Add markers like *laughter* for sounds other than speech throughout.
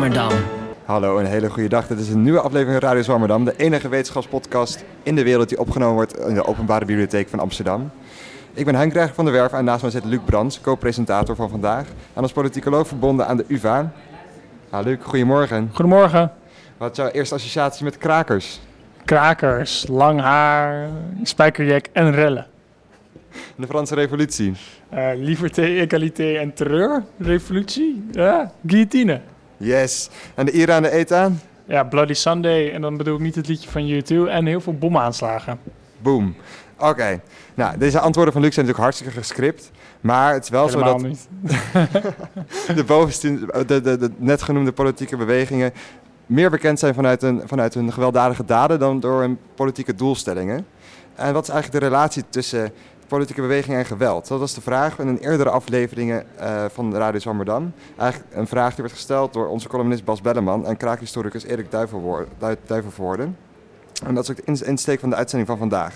Zwammerdam. Hallo, een hele goede dag. Dit is een nieuwe aflevering van Radio Zwammerdam, de enige wetenschapspodcast in de wereld die opgenomen wordt in de Openbare Bibliotheek van Amsterdam. Ik ben Henk Rijger van der Werf en naast mij zit Luc Brands, co-presentator van vandaag. En als politicoloog verbonden aan de UvA. Ha, Luc, goedemorgen. Goedemorgen. Wat is jouw eerste associatie met krakers? Krakers, lang haar, spijkerjack en rellen. De Franse revolutie. Uh, liberté, égalité en terreur. Revolutie. Ja, guillotine. Yes. En de Ira de ETA? Ja, Bloody Sunday. En dan bedoel ik niet het liedje van U2. En heel veel bomaanslagen. Boom. Oké. Nou, deze antwoorden van Luc zijn natuurlijk hartstikke gescript. Maar het is wel Helemaal zo dat niet. *laughs* de, bovenste, de, de, de net genoemde politieke bewegingen meer bekend zijn vanuit hun, vanuit hun gewelddadige daden dan door hun politieke doelstellingen. En wat is eigenlijk de relatie tussen politieke beweging en geweld? Dat was de vraag in een eerdere afleveringen uh, van Radio Zwammerdam. Eigenlijk een vraag die werd gesteld door onze columnist Bas Belleman en kraakhistoricus Erik Duivenvoorde. En dat is ook de insteek van de uitzending van vandaag.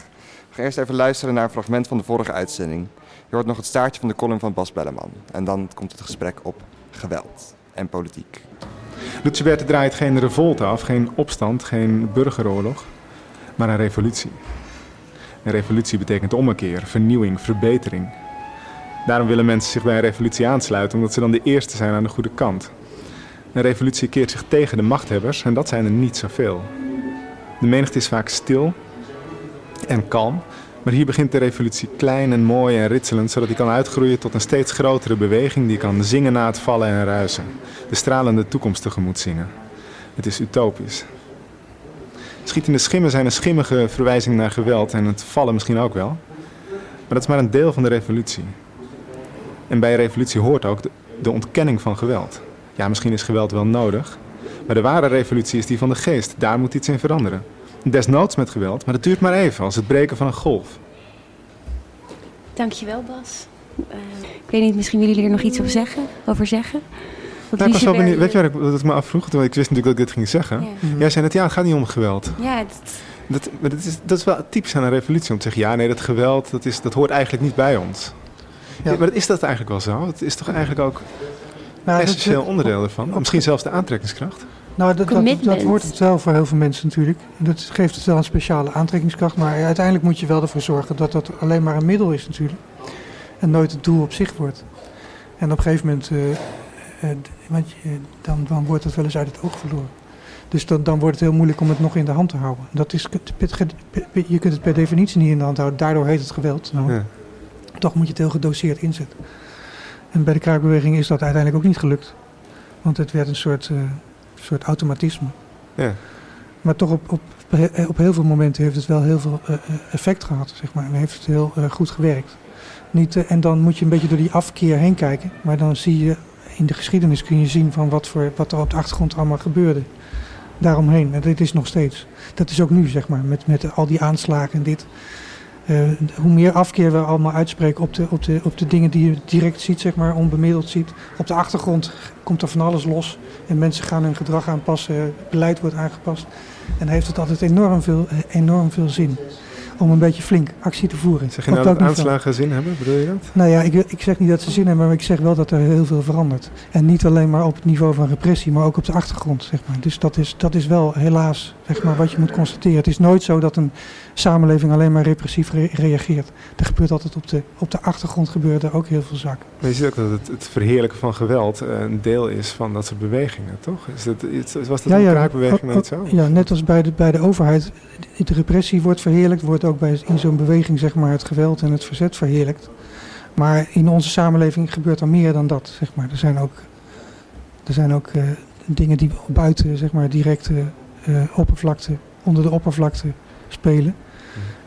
We gaan eerst even luisteren naar een fragment van de vorige uitzending. Je hoort nog het staartje van de column van Bas Belleman. En dan komt het gesprek op geweld en politiek. Lutjebert draait geen revolte af, geen opstand, geen burgeroorlog, maar een revolutie. Een revolutie betekent ommekeer, vernieuwing, verbetering. Daarom willen mensen zich bij een revolutie aansluiten, omdat ze dan de eerste zijn aan de goede kant. Een revolutie keert zich tegen de machthebbers en dat zijn er niet zoveel. De menigte is vaak stil en kalm, maar hier begint de revolutie klein en mooi en ritselend, zodat die kan uitgroeien tot een steeds grotere beweging die kan zingen na het vallen en ruisen. De stralende toekomst tegemoet zingen. Het is utopisch. Schietende schimmen zijn een schimmige verwijzing naar geweld en het vallen misschien ook wel. Maar dat is maar een deel van de revolutie. En bij een revolutie hoort ook de, de ontkenning van geweld. Ja, misschien is geweld wel nodig, maar de ware revolutie is die van de geest. Daar moet iets in veranderen. Desnoods met geweld, maar dat duurt maar even, als het breken van een golf. Dankjewel, Bas. Uh, ik weet niet, misschien willen jullie er nog iets over zeggen? Over zeggen? Nou, ik was wel benieuwd, weet je waar ik dat ik me afvroeg? Want ik wist natuurlijk dat ik dit ging zeggen. Ja. Jij zei net, ja, het gaat niet om geweld. Ja, dat... Dat, maar dat, is, dat is wel typisch aan een revolutie om te zeggen, ja, nee, dat geweld, dat, is, dat hoort eigenlijk niet bij ons. Ja. maar is dat eigenlijk wel zo? Het is toch eigenlijk ook nou, een essentieel onderdeel ervan? Of misschien zelfs de aantrekkingskracht? Nou, dat, dat, dat, wordt het wel voor heel veel mensen natuurlijk. Dat geeft het wel een speciale aantrekkingskracht. Maar uiteindelijk moet je wel ervoor zorgen dat dat alleen maar een middel is natuurlijk. En nooit het doel op zich wordt. En op een gegeven moment, uh, want je, dan, dan wordt het wel eens uit het oog verloren. Dus dan, dan wordt het heel moeilijk om het nog in de hand te houden. Dat is, je kunt het per definitie niet in de hand houden. Daardoor heet het geweld. Nou, ja. Toch moet je het heel gedoseerd inzetten. En bij de kraakbeweging is dat uiteindelijk ook niet gelukt. Want het werd een soort... Uh, soort automatisme. Ja. Maar toch op, op, op heel veel momenten heeft het wel heel veel uh, effect gehad, zeg maar. En heeft het heel uh, goed gewerkt. Niet, en dan moet je een beetje door die afkeer heen kijken. Maar dan zie je in de geschiedenis kun je zien van wat, voor, wat er op de achtergrond allemaal gebeurde. Daaromheen. En dit is nog steeds. Dat is ook nu, zeg maar, met, met al die aanslagen en dit. Uh, hoe meer afkeer we allemaal uitspreken op de, op, de, op de dingen die je direct ziet, zeg maar, onbemiddeld ziet. Op de achtergrond komt er van alles los en mensen gaan hun gedrag aanpassen, beleid wordt aangepast. En heeft het altijd enorm veel, enorm veel zin om een beetje flink actie te voeren. Zeg je nou dat aanslagen zin hebben, bedoel je dat? Nou ja, ik, ik zeg niet dat ze zin hebben, maar ik zeg wel dat er heel veel verandert. En niet alleen maar op het niveau van repressie, maar ook op de achtergrond, zeg maar. Dus dat is, dat is wel helaas, zeg maar, wat je moet constateren. Het is nooit zo dat een samenleving alleen maar repressief re reageert. Er gebeurt altijd op de, op de achtergrond gebeuren er ook heel veel zaken. Maar je ziet ook dat het, het verheerlijken van geweld een deel is van dat soort bewegingen, toch? Is dat, was dat ja, een ja, kraakbeweging niet zo? Ja, net als bij de, bij de overheid. De repressie wordt verheerlijkt, wordt ook bij, in zo'n beweging zeg maar, het geweld en het verzet verheerlijkt. Maar in onze samenleving gebeurt er meer dan dat. Zeg maar. Er zijn ook, er zijn ook uh, dingen die buiten zeg maar, directe uh, oppervlakte, onder de oppervlakte spelen.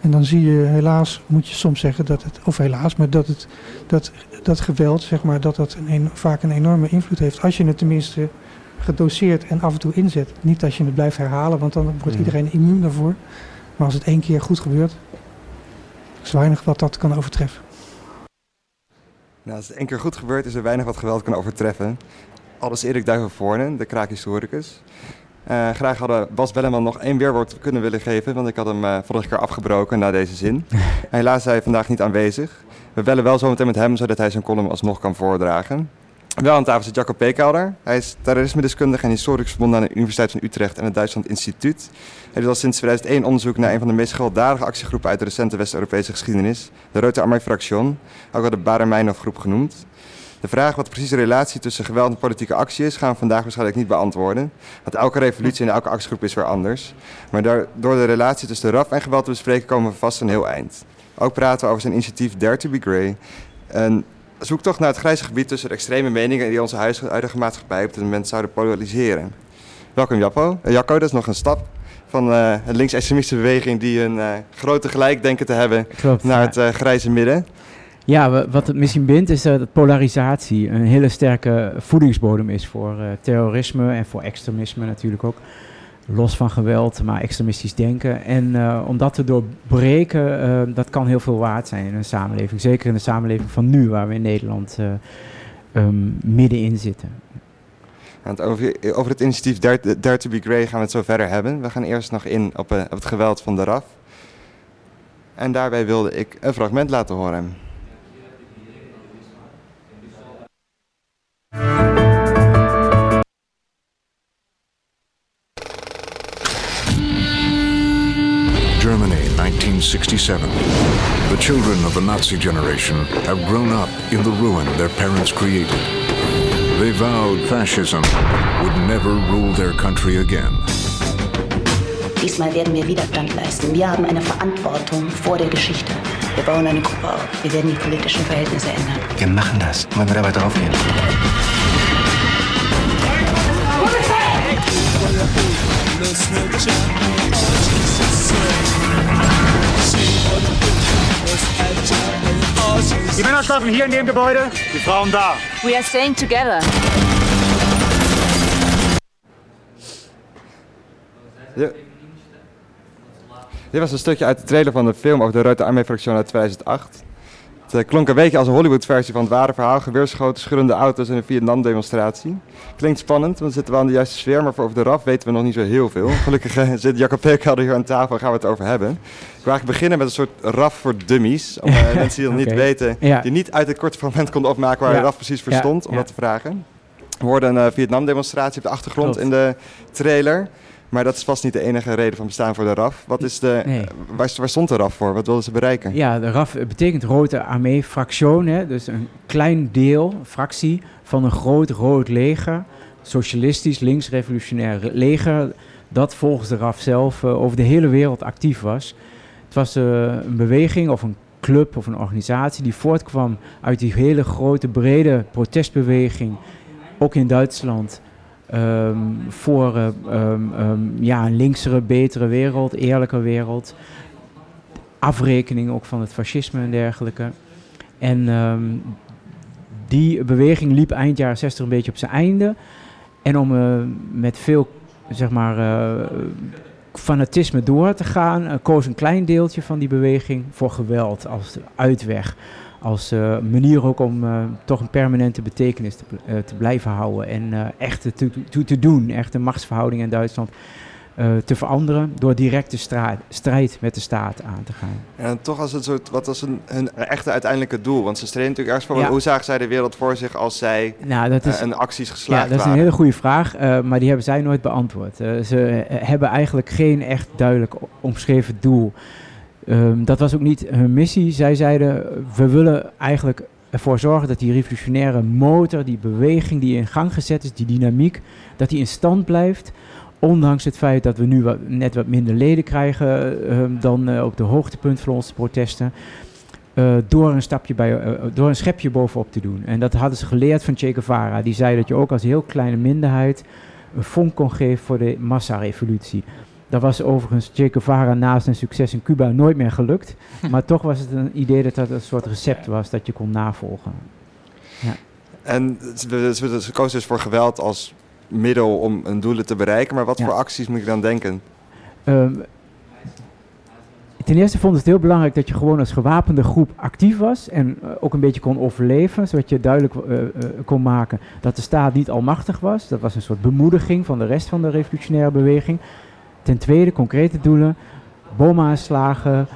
En dan zie je helaas, moet je soms zeggen dat het, of helaas, maar dat het, dat, dat geweld, zeg maar, dat dat een, vaak een enorme invloed heeft. Als je het tenminste gedoseerd en af en toe inzet. Niet als je het blijft herhalen, want dan wordt iedereen immuun daarvoor. Maar als het één keer goed gebeurt, is weinig wat dat kan overtreffen. Nou, als het één keer goed gebeurt, is er weinig wat geweld kan overtreffen. Alles Erik Duivenvoornen, de kraakhistoricus. Uh, graag hadden Bas Belleman nog één weerwoord kunnen willen geven, want ik had hem uh, vorige keer afgebroken na deze zin. *laughs* Helaas is hij vandaag niet aanwezig. We bellen wel zometeen met hem, zodat hij zijn column alsnog kan voordragen. Wel aan tafel zit Jacco Peekelder. Hij is terrorisme-deskundige en historisch verbonden aan de Universiteit van Utrecht en het Duitsland Instituut. Hij doet al sinds 2001 onderzoek naar een van de meest gewelddadige actiegroepen uit de recente West-Europese geschiedenis, de Rote Armee Fraktion, ook wel de Bader-Meinhof groep genoemd. De vraag wat precies de relatie tussen geweld en politieke actie is, gaan we vandaag waarschijnlijk niet beantwoorden. Want elke revolutie en elke actiegroep is weer anders. Maar door de relatie tussen de RAF en geweld te bespreken komen we vast een heel eind. Ook praten we over zijn initiatief Dare to be Grey. Een zoektocht naar het grijze gebied tussen de extreme meningen die onze huidige maatschappij op dit moment zouden polariseren. Welkom Jappo. Uh, Jacco, dat is nog een stap van uh, een links-extremistische beweging die een uh, grote gelijk denken te hebben Klopt, naar ja. het grijze midden. Ja, wat het misschien bindt is dat polarisatie een hele sterke voedingsbodem is voor terrorisme en voor extremisme natuurlijk ook. Los van geweld, maar extremistisch denken. En uh, om dat te doorbreken, dat kan heel veel waard zijn in een samenleving. Zeker in de samenleving van nu, waar we in Nederland um, middenin zitten. Over, over, het initiatief Dare, Dare, to be Grey gaan we het zo verder hebben. We gaan eerst nog in op, op het geweld van de RAF. En daarbij wilde ik een fragment laten horen. Germany, 1967. The children of the Nazi generation have grown up in the ruin their parents created. They vowed fascism would never rule their country again. Diesmal werden wir Widerstand leisten. Wir haben eine Verantwortung vor der Geschichte. Wir bauen eine Gruppe auf. Wir werden die politischen Verhältnisse ändern. Wir machen das. Wollen wir dabei draufgehen? Die Männer schlafen hier in dem Gebäude, die Frauen da. We are staying together. Ja. Dit was een stukje uit de trailer van de film over de Rote Armee-fractie uit 2008. Het uh, klonk een beetje als een Hollywood-versie van het ware verhaal. Geweerschoten, schuddende auto's en een Vietnam-demonstratie. Klinkt spannend, want we zitten wel in de juiste sfeer. Maar voor over de RAF weten we nog niet zo heel veel. *laughs* Gelukkig uh, zit Jacob Peekelder hier aan tafel en gaan we het over hebben. Ik wil eigenlijk beginnen met een soort RAF voor dummies. Om uh, *laughs* mensen die dat niet weten, Ja. die niet uit het korte fragment konden opmaken waar Ja. de RAF precies voor Ja, stond, om dat te vragen. We hoorden een uh, Vietnam-demonstratie op de achtergrond Klopt. in de trailer. Maar dat is vast niet de enige reden van bestaan voor de RAF. Wat is de, Nee. waar, waar stond de RAF voor? Wat wilden ze bereiken? Ja, de RAF betekent Rote Armee Fraktion, hè, dus een klein deel, fractie van een groot rood leger, socialistisch links-revolutionair leger, dat volgens de RAF zelf eh, over de hele wereld actief was. Het was eh, een beweging of een club of een organisatie die voortkwam uit die hele grote brede protestbeweging, ook in Duitsland. Ehm, voor eh, ehm, ehm, ja, een linksere, betere wereld, eerlijke wereld afrekening ook van het fascisme en dergelijke. En die beweging liep eind jaren 60 een beetje op zijn einde. En om eh, met veel zeg maar, eh, fanatisme door te gaan, koos een klein deeltje van die beweging voor geweld als uitweg. Als eh, manier ook om eh, toch een permanente betekenis te, eh, te blijven houden en echt te, te, te doen, echt de machtsverhouding in Duitsland te veranderen door directe strijd met de staat aan te gaan. En toch als een soort, wat was een, hun echte uiteindelijke doel? Want ze streden natuurlijk ergens voor. Ja. Hoe zagen zij de wereld voor zich als zij Nou, dat is, een acties ja, geslaagd dat is een waren? hele goede vraag, maar die hebben zij nooit beantwoord. Ze hebben eigenlijk geen echt duidelijk omschreven doel. Ehm, dat was ook niet hun missie. Zij zeiden, we willen eigenlijk ervoor zorgen dat die revolutionaire motor, die beweging die in gang gezet is, die dynamiek, dat die in stand blijft. Ondanks het feit dat we nu net wat minder leden krijgen ehm, dan eh, op de hoogtepunt van onze protesten. eh, door, een stapje bij, eh, door een schepje bovenop te doen. En dat hadden ze geleerd van Che Guevara. Die zei dat je ook als heel kleine minderheid een vonk kon geven voor de massarevolutie. Dat was overigens Che Guevara naast zijn succes in Cuba nooit meer gelukt. *laughs* maar toch was het een idee dat dat een soort recept was dat je kon navolgen. En ze, ze, ze kozen dus voor geweld als middel om hun doelen te bereiken. Maar wat Ja. voor acties moet je dan denken? Ehm, ten eerste vond het heel belangrijk dat je gewoon als gewapende groep actief was en eh, ook een beetje kon overleven, zodat je duidelijk eh, eh, kon maken dat de staat niet almachtig was. Dat was een soort bemoediging van de rest van de revolutionaire beweging. Ten tweede, concrete doelen, bomaanslagen,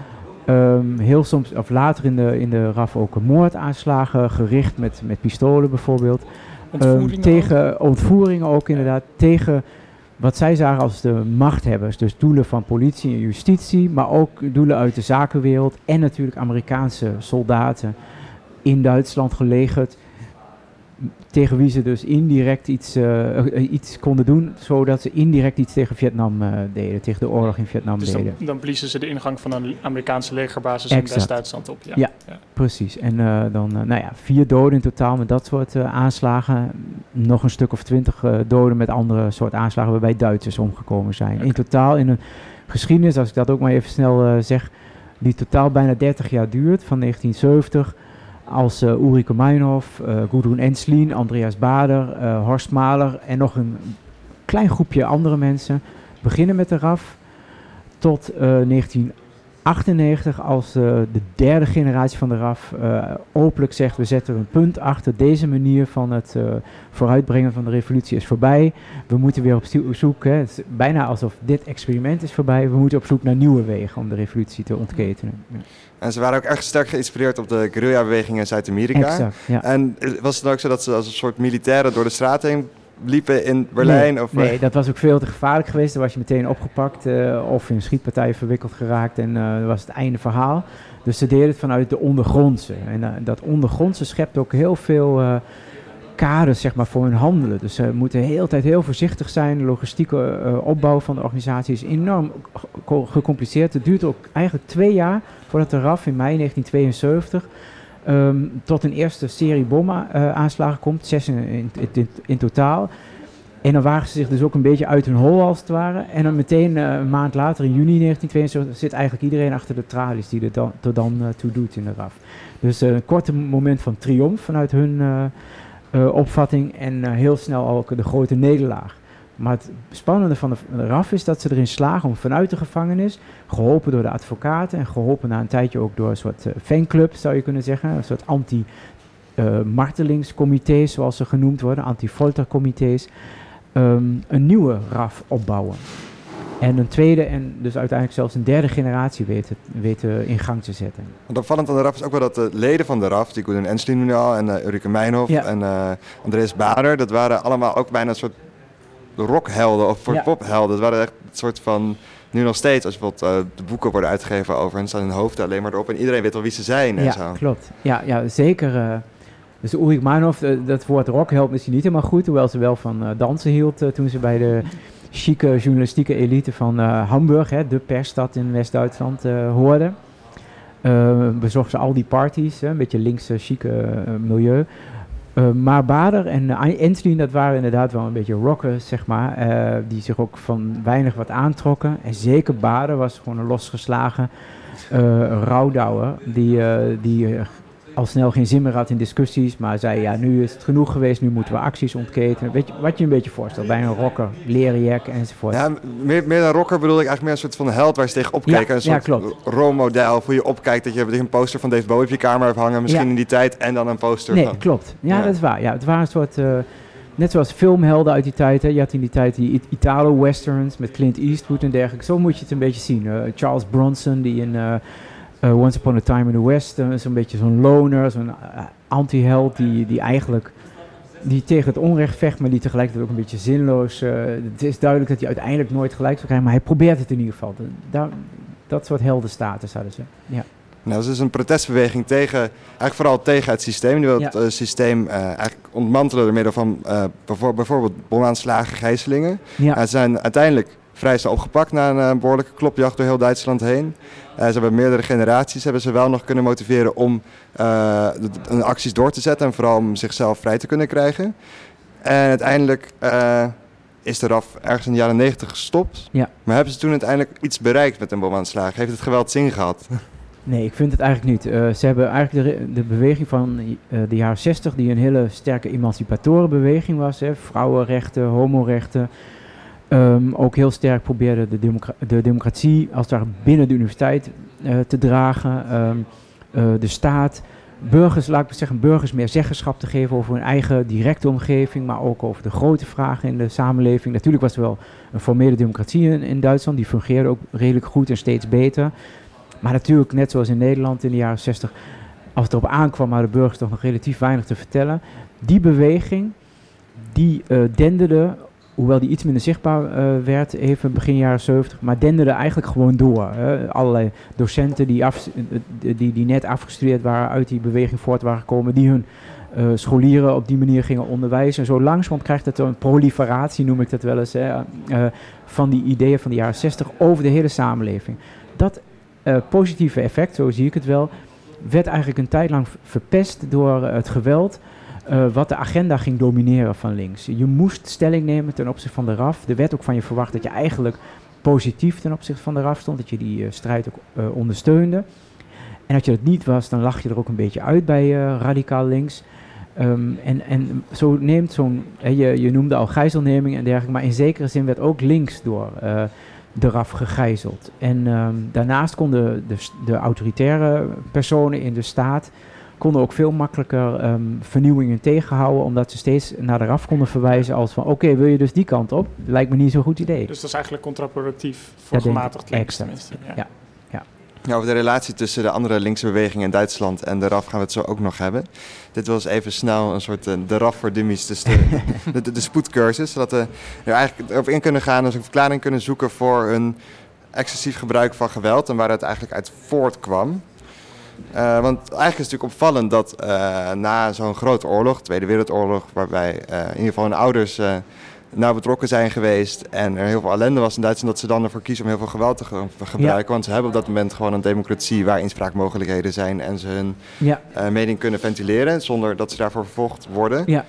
ehm, heel soms, of later in de, in de RAF ook moordaanslagen, gericht met, met pistolen bijvoorbeeld. Ontvoeringen Ehm, tegen ontvoeringen ook inderdaad. Tegen wat zij zagen als de machthebbers. Dus doelen van politie en justitie. Maar ook doelen uit de zakenwereld. En natuurlijk Amerikaanse soldaten in Duitsland gelegerd. Tegen wie ze dus indirect iets, eh, eh, iets konden doen. Zodat ze indirect iets tegen Vietnam eh, deden. Tegen de oorlog in Vietnam Dus deden. dan, dan bliezen ze de ingang van een Amerikaanse legerbasis in. West-Duitsland op. Ja. Ja, precies. En dan, nou ja, vier doden in totaal met dat soort aanslagen. Nog een stuk of twintig doden met andere soort aanslagen waarbij Duitsers omgekomen zijn. In totaal in een geschiedenis, als ik dat ook maar even snel zeg, die totaal bijna 30 jaar duurt, van 1970. Als eh Ulrike Meinhof, eh Gudrun Enslin, Andreas Bader, eh, Horst Mahler en nog een klein groepje andere mensen beginnen met de RAF tot eh 1998 als de derde generatie van de RAF openlijk zegt we zetten een punt achter. Deze manier van het vooruitbrengen van de revolutie is voorbij. We moeten weer op zoek, hè, het is bijna alsof dit experiment is voorbij. We moeten op zoek naar nieuwe wegen om de revolutie te ontketenen. Ja. En ze waren ook echt sterk geïnspireerd op de guerrilla-beweging in Zuid-Amerika. Ja. En was het dan ook zo dat ze als een soort militairen door de straat heen liepen in Berlijn? Nee, of, nee, eh, dat was ook veel te gevaarlijk geweest. Dan was je meteen opgepakt eh, of in schietpartijen verwikkeld geraakt en eh, dat was het einde verhaal. Dus ze deden het vanuit de ondergrondse. En dat ondergrondse schept ook heel veel kaders zeg maar, voor hun handelen. Dus ze moeten de hele tijd heel voorzichtig zijn. De logistieke opbouw van de organisatie is enorm ge- gecompliceerd. Het duurt ook eigenlijk twee jaar voordat de RAF in mei 1972 ehm, tot een eerste serie bomaanslagen komt. Zes in, in, in, totaal. En dan wagen ze zich dus ook een beetje uit hun hol als het ware. En dan meteen eh, een maand later, in juni 1972, zit eigenlijk iedereen achter de tralies die er dan, dan eh, toe doet in de RAF. Dus eh, een korte moment van triomf vanuit hun eh, eh, opvatting en eh, heel snel ook de grote nederlaag. Maar het spannende van de, RAF is dat ze erin slagen om vanuit de gevangenis, geholpen door de advocaten en geholpen na een tijdje ook door een soort eh, fanclub, zou je kunnen zeggen, een soort anti- martelingscomité's, zoals ze genoemd worden, anti-foltercomité's, ehm, een nieuwe RAF opbouwen. En een tweede en dus uiteindelijk zelfs een derde generatie weten, weten in gang te zetten. Want opvallend aan de RAF is ook wel dat de leden van de RAF, die Gudrun Enslin nu al en uh, Ulrike Meinhof Ja. en eh, Andreas Bader, dat waren allemaal ook bijna een soort rockhelden of voor Ja. pophelden. Dat waren echt een soort van, nu nog steeds, als bijvoorbeeld eh, de boeken worden uitgegeven over hen, staan hun hoofden alleen maar erop en iedereen weet wel wie ze zijn en ja, zo. klopt. Ja, ja zeker. eh, dus Ulrich Meinhof, eh, dat woord rock helpt misschien niet helemaal goed, hoewel ze wel van dansen hield toen ze bij de chique journalistieke elite van Hamburg, hè, de persstad in West-Duitsland, hoorde. Bezocht ze al die parties, hè, een beetje linkse, chique milieu. Eh, maar Bader en uh, Enslin, dat waren inderdaad wel een beetje rockers, zeg maar, eh, die zich ook van weinig wat aantrokken. En zeker Bader was gewoon een losgeslagen eh rouwdouwer, die, eh, die eh, al snel geen zin meer had in discussies, maar zei, ja, nu is het genoeg geweest, nu moeten we acties ontketenen. Weet je, wat je een beetje voorstelt bij een rocker, leren jack enzovoort. Ja, meer, meer dan rocker bedoel ik eigenlijk meer een soort van held waar ze tegen opkijken. Ja, een soort ja, klopt. rolmodel hoe je opkijkt dat je een poster van Dave Bowie op je kamer hebt hangen, misschien Ja. in die tijd, en dan een poster Nee, van... klopt. Ja, Ja. dat is waar. Ja, het waren een soort, eh, net zoals filmhelden uit die tijd. Hè. Je had in die tijd die It- Italo-westerns met Clint Eastwood en dergelijke. Zo moet je het een beetje zien. Eh, Charles Bronson, die in eh, Once Upon a Time in the West, eh, zo'n beetje zo'n loner, zo'n eh, anti-held die, die eigenlijk die tegen het onrecht vecht, maar die tegelijkertijd ook een beetje zinloos. eh, het is duidelijk dat hij uiteindelijk nooit gelijk zal krijgen, maar hij probeert het in ieder geval. Daar, dat soort heldenstatus hadden ze. Ja. Nou, dat is dus een protestbeweging tegen, eigenlijk vooral tegen het systeem. Die wil het eh, systeem eh, eigenlijk ontmantelen door middel van eh, bijvoor- bijvoorbeeld bomaanslagen, gijzelingen. Ja. En ze zijn uiteindelijk vrij snel opgepakt na een eh, behoorlijke klopjacht door heel Duitsland heen. Eh, ze hebben meerdere generaties hebben ze wel nog kunnen motiveren om eh, de, de acties door te zetten en vooral om zichzelf vrij te kunnen krijgen. En uiteindelijk eh, is de RAF ergens in de jaren 90 gestopt. Ja. Maar hebben ze toen uiteindelijk iets bereikt met een bomaanslagen? Heeft het geweld zin gehad? Nee, ik vind het eigenlijk niet. Eh, ze hebben eigenlijk de, de beweging van eh, de jaren 60, die een hele sterke emancipatorenbeweging was, hè, vrouwenrechten, homorechten, ehm, ook heel sterk probeerde de, democra- de democratie als daar binnen de universiteit eh, te dragen, ehm, eh, de staat, burgers, laat ik zeggen, burgers meer zeggenschap te geven over hun eigen directe omgeving, maar ook over de grote vragen in de samenleving. Natuurlijk was er wel een formele democratie in, Duitsland, die fungeerde ook redelijk goed en steeds beter. Maar natuurlijk, net zoals in Nederland in de jaren 60, als het erop aankwam, hadden burgers toch nog relatief weinig te vertellen. Die beweging die uh, denderde, hoewel die iets minder zichtbaar uh, werd, even begin jaren 70, maar denderde eigenlijk gewoon door. allerlei docenten die, af, die, die net afgestudeerd waren, uit die beweging voort waren gekomen, die hun uh, scholieren op die manier gingen onderwijzen. En zo langzamerhand krijgt het een proliferatie, noem ik dat wel eens, hè, van die ideeën van de jaren 60 over de hele samenleving. Dat positieve effect, zo zie ik het wel, werd eigenlijk een tijd lang verpest door het geweld. Wat de agenda ging domineren van links. Je moest stelling nemen ten opzichte van de RAF. Er werd ook van je verwacht dat je eigenlijk positief ten opzichte van de RAF stond, dat je die strijd ook ondersteunde. En als je dat niet was, dan lag je er ook een beetje uit bij radicaal links. Um, en, en zo neemt zo'n, je, je noemde al gijzelneming en dergelijke, maar in zekere zin werd ook links door de RAF gegijzeld. En um, daarnaast konden de, de, autoritaire personen in de staat konden ook veel makkelijker um, vernieuwingen tegenhouden, omdat ze steeds naar de RAF konden verwijzen als van oké, wil je dus die kant op? Lijkt me niet zo'n goed idee. Dus dat is eigenlijk contraproductief voor gematigd links tenminste. Ja. ja. Ja, over de relatie tussen de andere linkse bewegingen in Duitsland en de RAF gaan we het zo ook nog hebben. Dit was even snel een soort uh, de RAF voor dummies, dus de, *laughs* de, de, de, spoedcursus. Zodat we er eigenlijk op in kunnen gaan en een verklaring kunnen zoeken voor een excessief gebruik van geweld en waar het eigenlijk uit voortkwam. Uh, want eigenlijk is het natuurlijk opvallend dat uh, na zo'n grote oorlog, Tweede Wereldoorlog, waarbij in ieder geval hun ouders nou betrokken zijn geweest en er heel veel ellende was in Duitsland, dat ze dan ervoor kiezen om heel veel geweld te gebruiken. Want ze hebben op dat moment gewoon een democratie waar inspraakmogelijkheden zijn en ze hun ja. uh, mening kunnen ventileren zonder dat ze daarvoor vervolgd worden. Ja.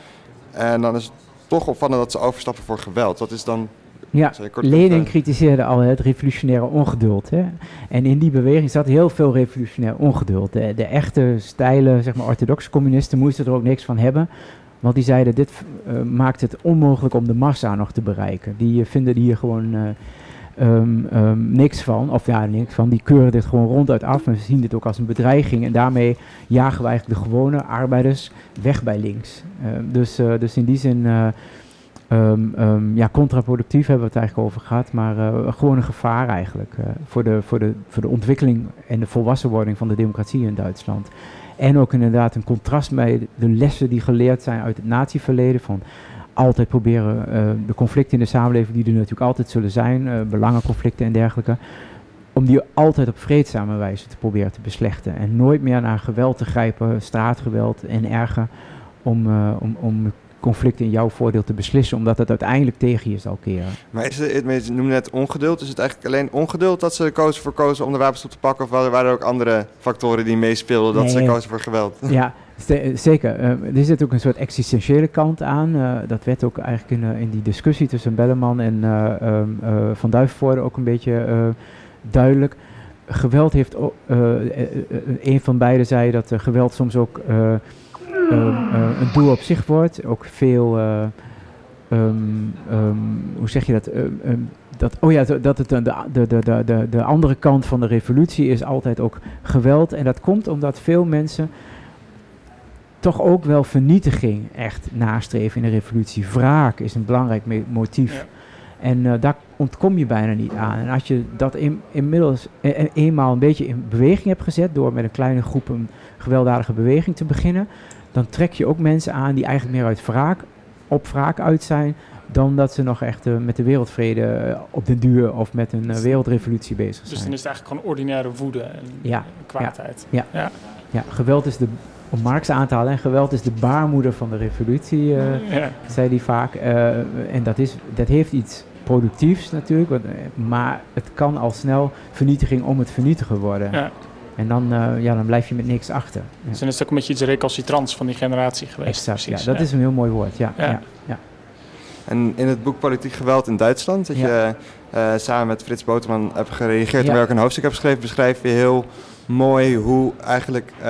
En dan is het toch opvallend dat ze overstappen voor geweld. Dat is dan ja, Lenin kritiseerde al het revolutionaire ongeduld. Hè? En in die beweging zat heel veel revolutionair ongeduld. De, de echte, stijle, zeg maar, orthodoxe communisten moesten er ook niks van hebben. Want die zeiden, dit uh, maakt het onmogelijk om de massa nog te bereiken. Die uh, vinden hier gewoon uh, um, um, niks van, of ja, niks van. Die keuren dit gewoon ronduit af en zien dit ook als een bedreiging. En daarmee jagen we eigenlijk de gewone arbeiders weg bij links. Ehm, dus, dus in die zin, um, ja, contraproductief hebben we het eigenlijk over gehad. Maar gewoon een gevaar eigenlijk voor, de, voor, de, voor de ontwikkeling en de volwassenwording van de democratie in Duitsland. En ook inderdaad een contrast met de lessen die geleerd zijn uit het natieverleden. Van altijd proberen uh, de conflicten in de samenleving, die er natuurlijk altijd zullen zijn, belangenconflicten en dergelijke. Om die altijd op vreedzame wijze te proberen te beslechten. En nooit meer naar geweld te grijpen, straatgeweld en erger. Om, om, om conflicten in jouw voordeel te beslissen, omdat het uiteindelijk tegen je zal keren. Maar is het, je noemde net ongeduld, is het eigenlijk alleen ongeduld dat ze kozen voor kozen om de wapens op te pakken, of waren er ook andere factoren die meespeelden dat ze kozen voor geweld? Ja, *laughs* zeker. Uh, er zit ook een soort existentiële kant aan. Uh, dat werd ook eigenlijk in, in die discussie tussen Belleman en um, Van Duivenvoorde ook een beetje duidelijk. Geweld heeft, een van beiden zei dat geweld soms ook Ehm, eh, een doel op zich wordt. Ook veel, eh, ehm, ehm, hoe zeg je dat? dat, oh ja, dat het de, de, de, de, de andere kant van de revolutie is altijd ook geweld. En dat komt omdat veel mensen toch ook wel vernietiging echt nastreven in de revolutie. Wraak is een belangrijk motief. En uh, daar ontkom je bijna niet aan. En als je dat in, inmiddels e eenmaal een beetje in beweging hebt gezet door met een kleine groep een gewelddadige beweging te beginnen, dan trek je ook mensen aan die eigenlijk meer uit wraak, op wraak uit zijn, dan dat ze nog echt uh, met de wereldvrede uh, op den duur of met een uh, wereldrevolutie bezig zijn. Dus dan is het eigenlijk gewoon ordinaire woede en ja, kwaadheid. Ja, ja. ja. geweld is de, om Marx aan te halen, en geweld is de baarmoeder van de revolutie, ja. zei hij vaak. en dat, is, dat heeft iets productiefs natuurlijk, maar het kan al snel vernietiging om het vernietigen worden. Ja. En dan, uh, ja, dan blijf je met niks achter. Ja. Dus dan is het ook een beetje iets recalcitrants van die generatie geweest. Exact, ja, dat is een heel mooi woord, ja. ja. ja. En in het boek Politiek Geweld in Duitsland, dat je uh, samen met Frits Boterman hebt gereageerd en waar ik een hoofdstuk heb geschreven, beschrijf je heel mooi hoe eigenlijk uh,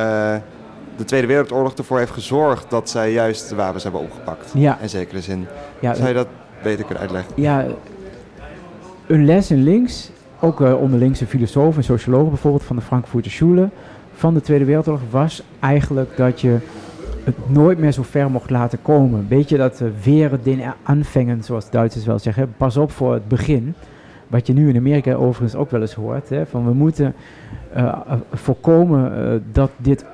de Tweede Wereldoorlog ervoor heeft gezorgd dat zij juist de wapens hebben opgepakt. Ja. In zekere zin. Ja, Zou je dat beter kunnen uitleggen? Ja, een les in links ook uh, onder linkse filosofen en sociologen bijvoorbeeld van de Frankfurter Schule van de Tweede Wereldoorlog was eigenlijk dat je het nooit meer zo ver mocht laten komen. Weet je dat uh, weer den aanvangen, zoals Duitsers wel zeggen, pas op voor het begin. Wat je nu in Amerika overigens ook wel eens hoort. Hè, van we moeten uh, voorkomen dat dit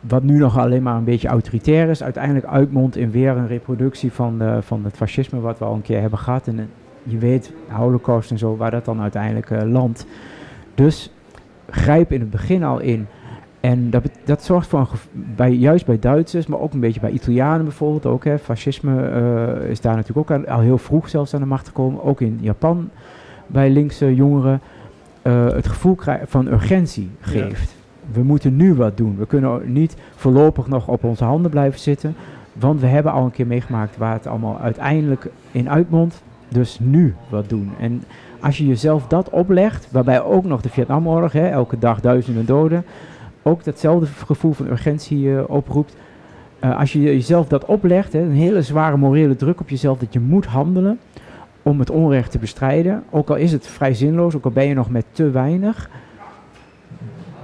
wat nu nog alleen maar een beetje autoritair is, uiteindelijk uitmondt in weer een reproductie van, van het fascisme wat we al een keer hebben gehad. En eh, je weet, holocaust en zo, waar dat dan uiteindelijk uh, landt. Dus grijp in het begin al in. En dat, dat zorgt voor een bij, juist bij Duitsers, maar ook een beetje bij Italianen bijvoorbeeld ook. Hè, fascisme uh, is daar natuurlijk ook al heel vroeg zelfs aan de macht gekomen. Ook in Japan bij linkse jongeren. Uh, het gevoel van urgentie geeft. Ja. We moeten nu wat doen. We kunnen niet voorlopig nog op onze handen blijven zitten. Want we hebben al een keer meegemaakt waar het allemaal uiteindelijk in uitmondt. Dus nu wat doen. En als je jezelf dat oplegt, waarbij ook nog de Vietnamoorlog, hè, elke dag duizenden doden, ook datzelfde gevoel van urgentie uh, oproept. Uh, als je jezelf dat oplegt, hè, een hele zware morele druk op jezelf dat je moet handelen om het onrecht te bestrijden, ook al is het vrij zinloos, ook al ben je nog met te weinig,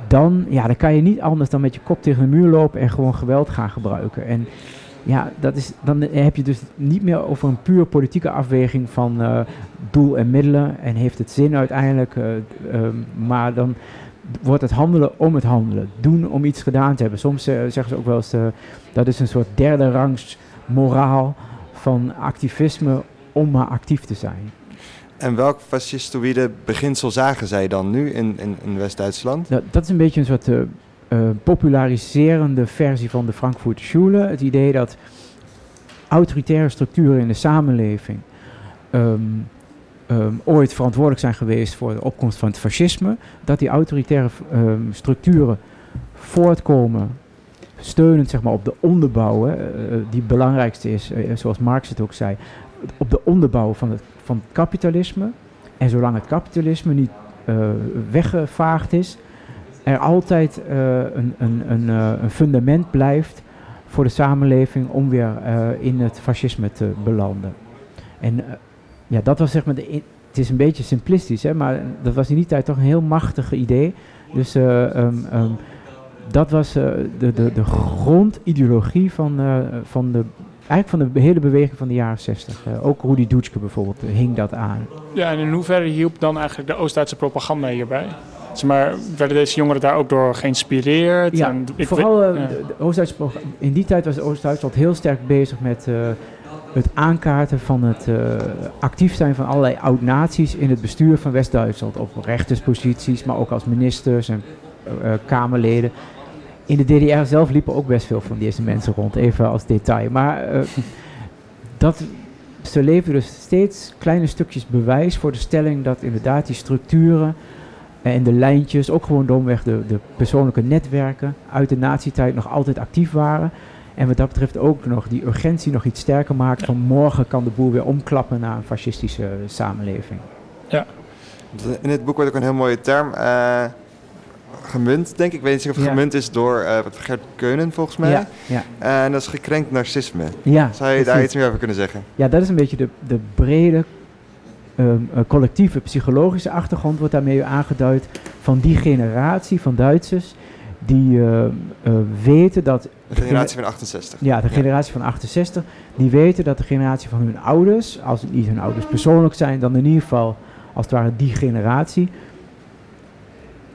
dan, ja, dan kan je niet anders dan met je kop tegen de muur lopen en gewoon geweld gaan gebruiken. En ja, dat is, dan heb je dus niet meer over een puur politieke afweging van uh, doel en middelen en heeft het zin uiteindelijk, uh, uh, maar dan wordt het handelen om het handelen, doen om iets gedaan te hebben. Soms zeggen ze ook wel eens, dat is een soort derde rangs moraal van activisme om maar actief te zijn. En welk fascistoïde beginsel zagen zij dan nu in, in, in West-Duitsland? Dat, dat, is een beetje een soort uh, populariserende versie van de Frankfurter Schule. Het idee dat autoritaire structuren in de samenleving um, um, ooit verantwoordelijk zijn geweest voor de opkomst van het fascisme. Dat die autoritaire um, structuren voortkomen steunend zeg maar, op de onderbouw, hè, uh, die het belangrijkste is, zoals Marx het ook zei, op de onderbouw van het, van kapitalisme. En zolang het kapitalisme niet weggevaagd is, er altijd uh, een, een, een, uh, een, fundament blijft voor de samenleving om weer in het fascisme te belanden. En ja, dat was zeg maar de. het is een beetje simplistisch, hè, maar dat was in die tijd toch een heel machtig idee. Dus um, dat was de, de, de grondideologie van, van de eigenlijk van de hele beweging van de jaren 60. Uh, ook Rudy Dutschke bijvoorbeeld uh, hing dat aan. Ja, en in hoeverre hielp dan eigenlijk de Oost-Duitse propaganda hierbij? Zeg maar, werden deze jongeren daar ook door geïnspireerd? Ja, en ik vooral uh, de Oost-Duitse in die tijd was Oost-Duitsland heel sterk bezig met het aankaarten van het actief zijn van allerlei oud-naties in het bestuur van West-Duitsland. Op rechtersposities, maar ook als ministers en kamerleden in de DDR zelf liepen ook best veel van deze mensen rond, even als detail. Maar *laughs* dat, ze leverden dus steeds kleine stukjes bewijs voor de stelling dat inderdaad die structuren en de lijntjes, ook gewoon domweg de, de persoonlijke netwerken uit de nazi-tijd nog altijd actief waren. En wat dat betreft ook nog die urgentie nog iets sterker maakt van morgen kan de boel weer omklappen naar een fascistische samenleving. Ja. In het boek wordt ook een heel mooie term uh, gemunt, denk ik. Ik weet niet of het Ja. gemunt is door uh, Gert Keunen, volgens mij. Ja, ja. En dat is gekrenkt narcisme. Ja, Zou je daar iets meer over kunnen zeggen? Ja, dat is een beetje de, de brede ehm, eh, collectieve psychologische achtergrond wordt daarmee aangeduid van die generatie van Duitsers die eh, eh, weten dat... De generatie van 68. Ja, de generatie van 68. Die weten dat de generatie van hun ouders, als het niet hun ouders persoonlijk zijn, dan in ieder geval als het ware die generatie,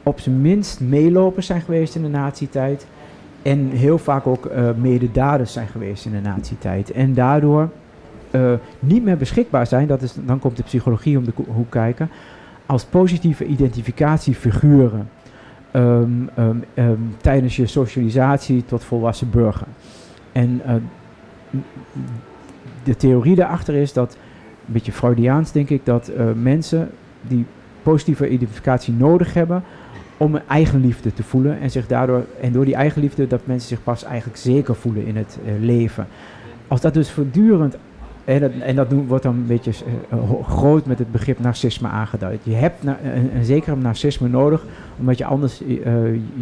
op zijn minst meelopers zijn geweest in de nazi-tijd. En heel vaak ook eh mededaders zijn geweest in de nazi-tijd. En daardoor eh, niet meer beschikbaar zijn, dat is, dan komt de psychologie om de hoek kijken, als positieve identificatiefiguren ehm, tijdens je socialisatie tot volwassen burger. En eh, de theorie daarachter is dat, een beetje Freudiaans denk ik, dat eh, mensen die positieve identificatie nodig hebben om een eigenliefde te voelen en zich daardoor en door die eigenliefde dat mensen zich pas eigenlijk zeker voelen in het leven. Als dat dus voortdurend en dat, en dat wordt dan een beetje eh, groot met het begrip narcisme aangeduid. Je hebt na- een, een zekere narcisme nodig, omdat je anders eh,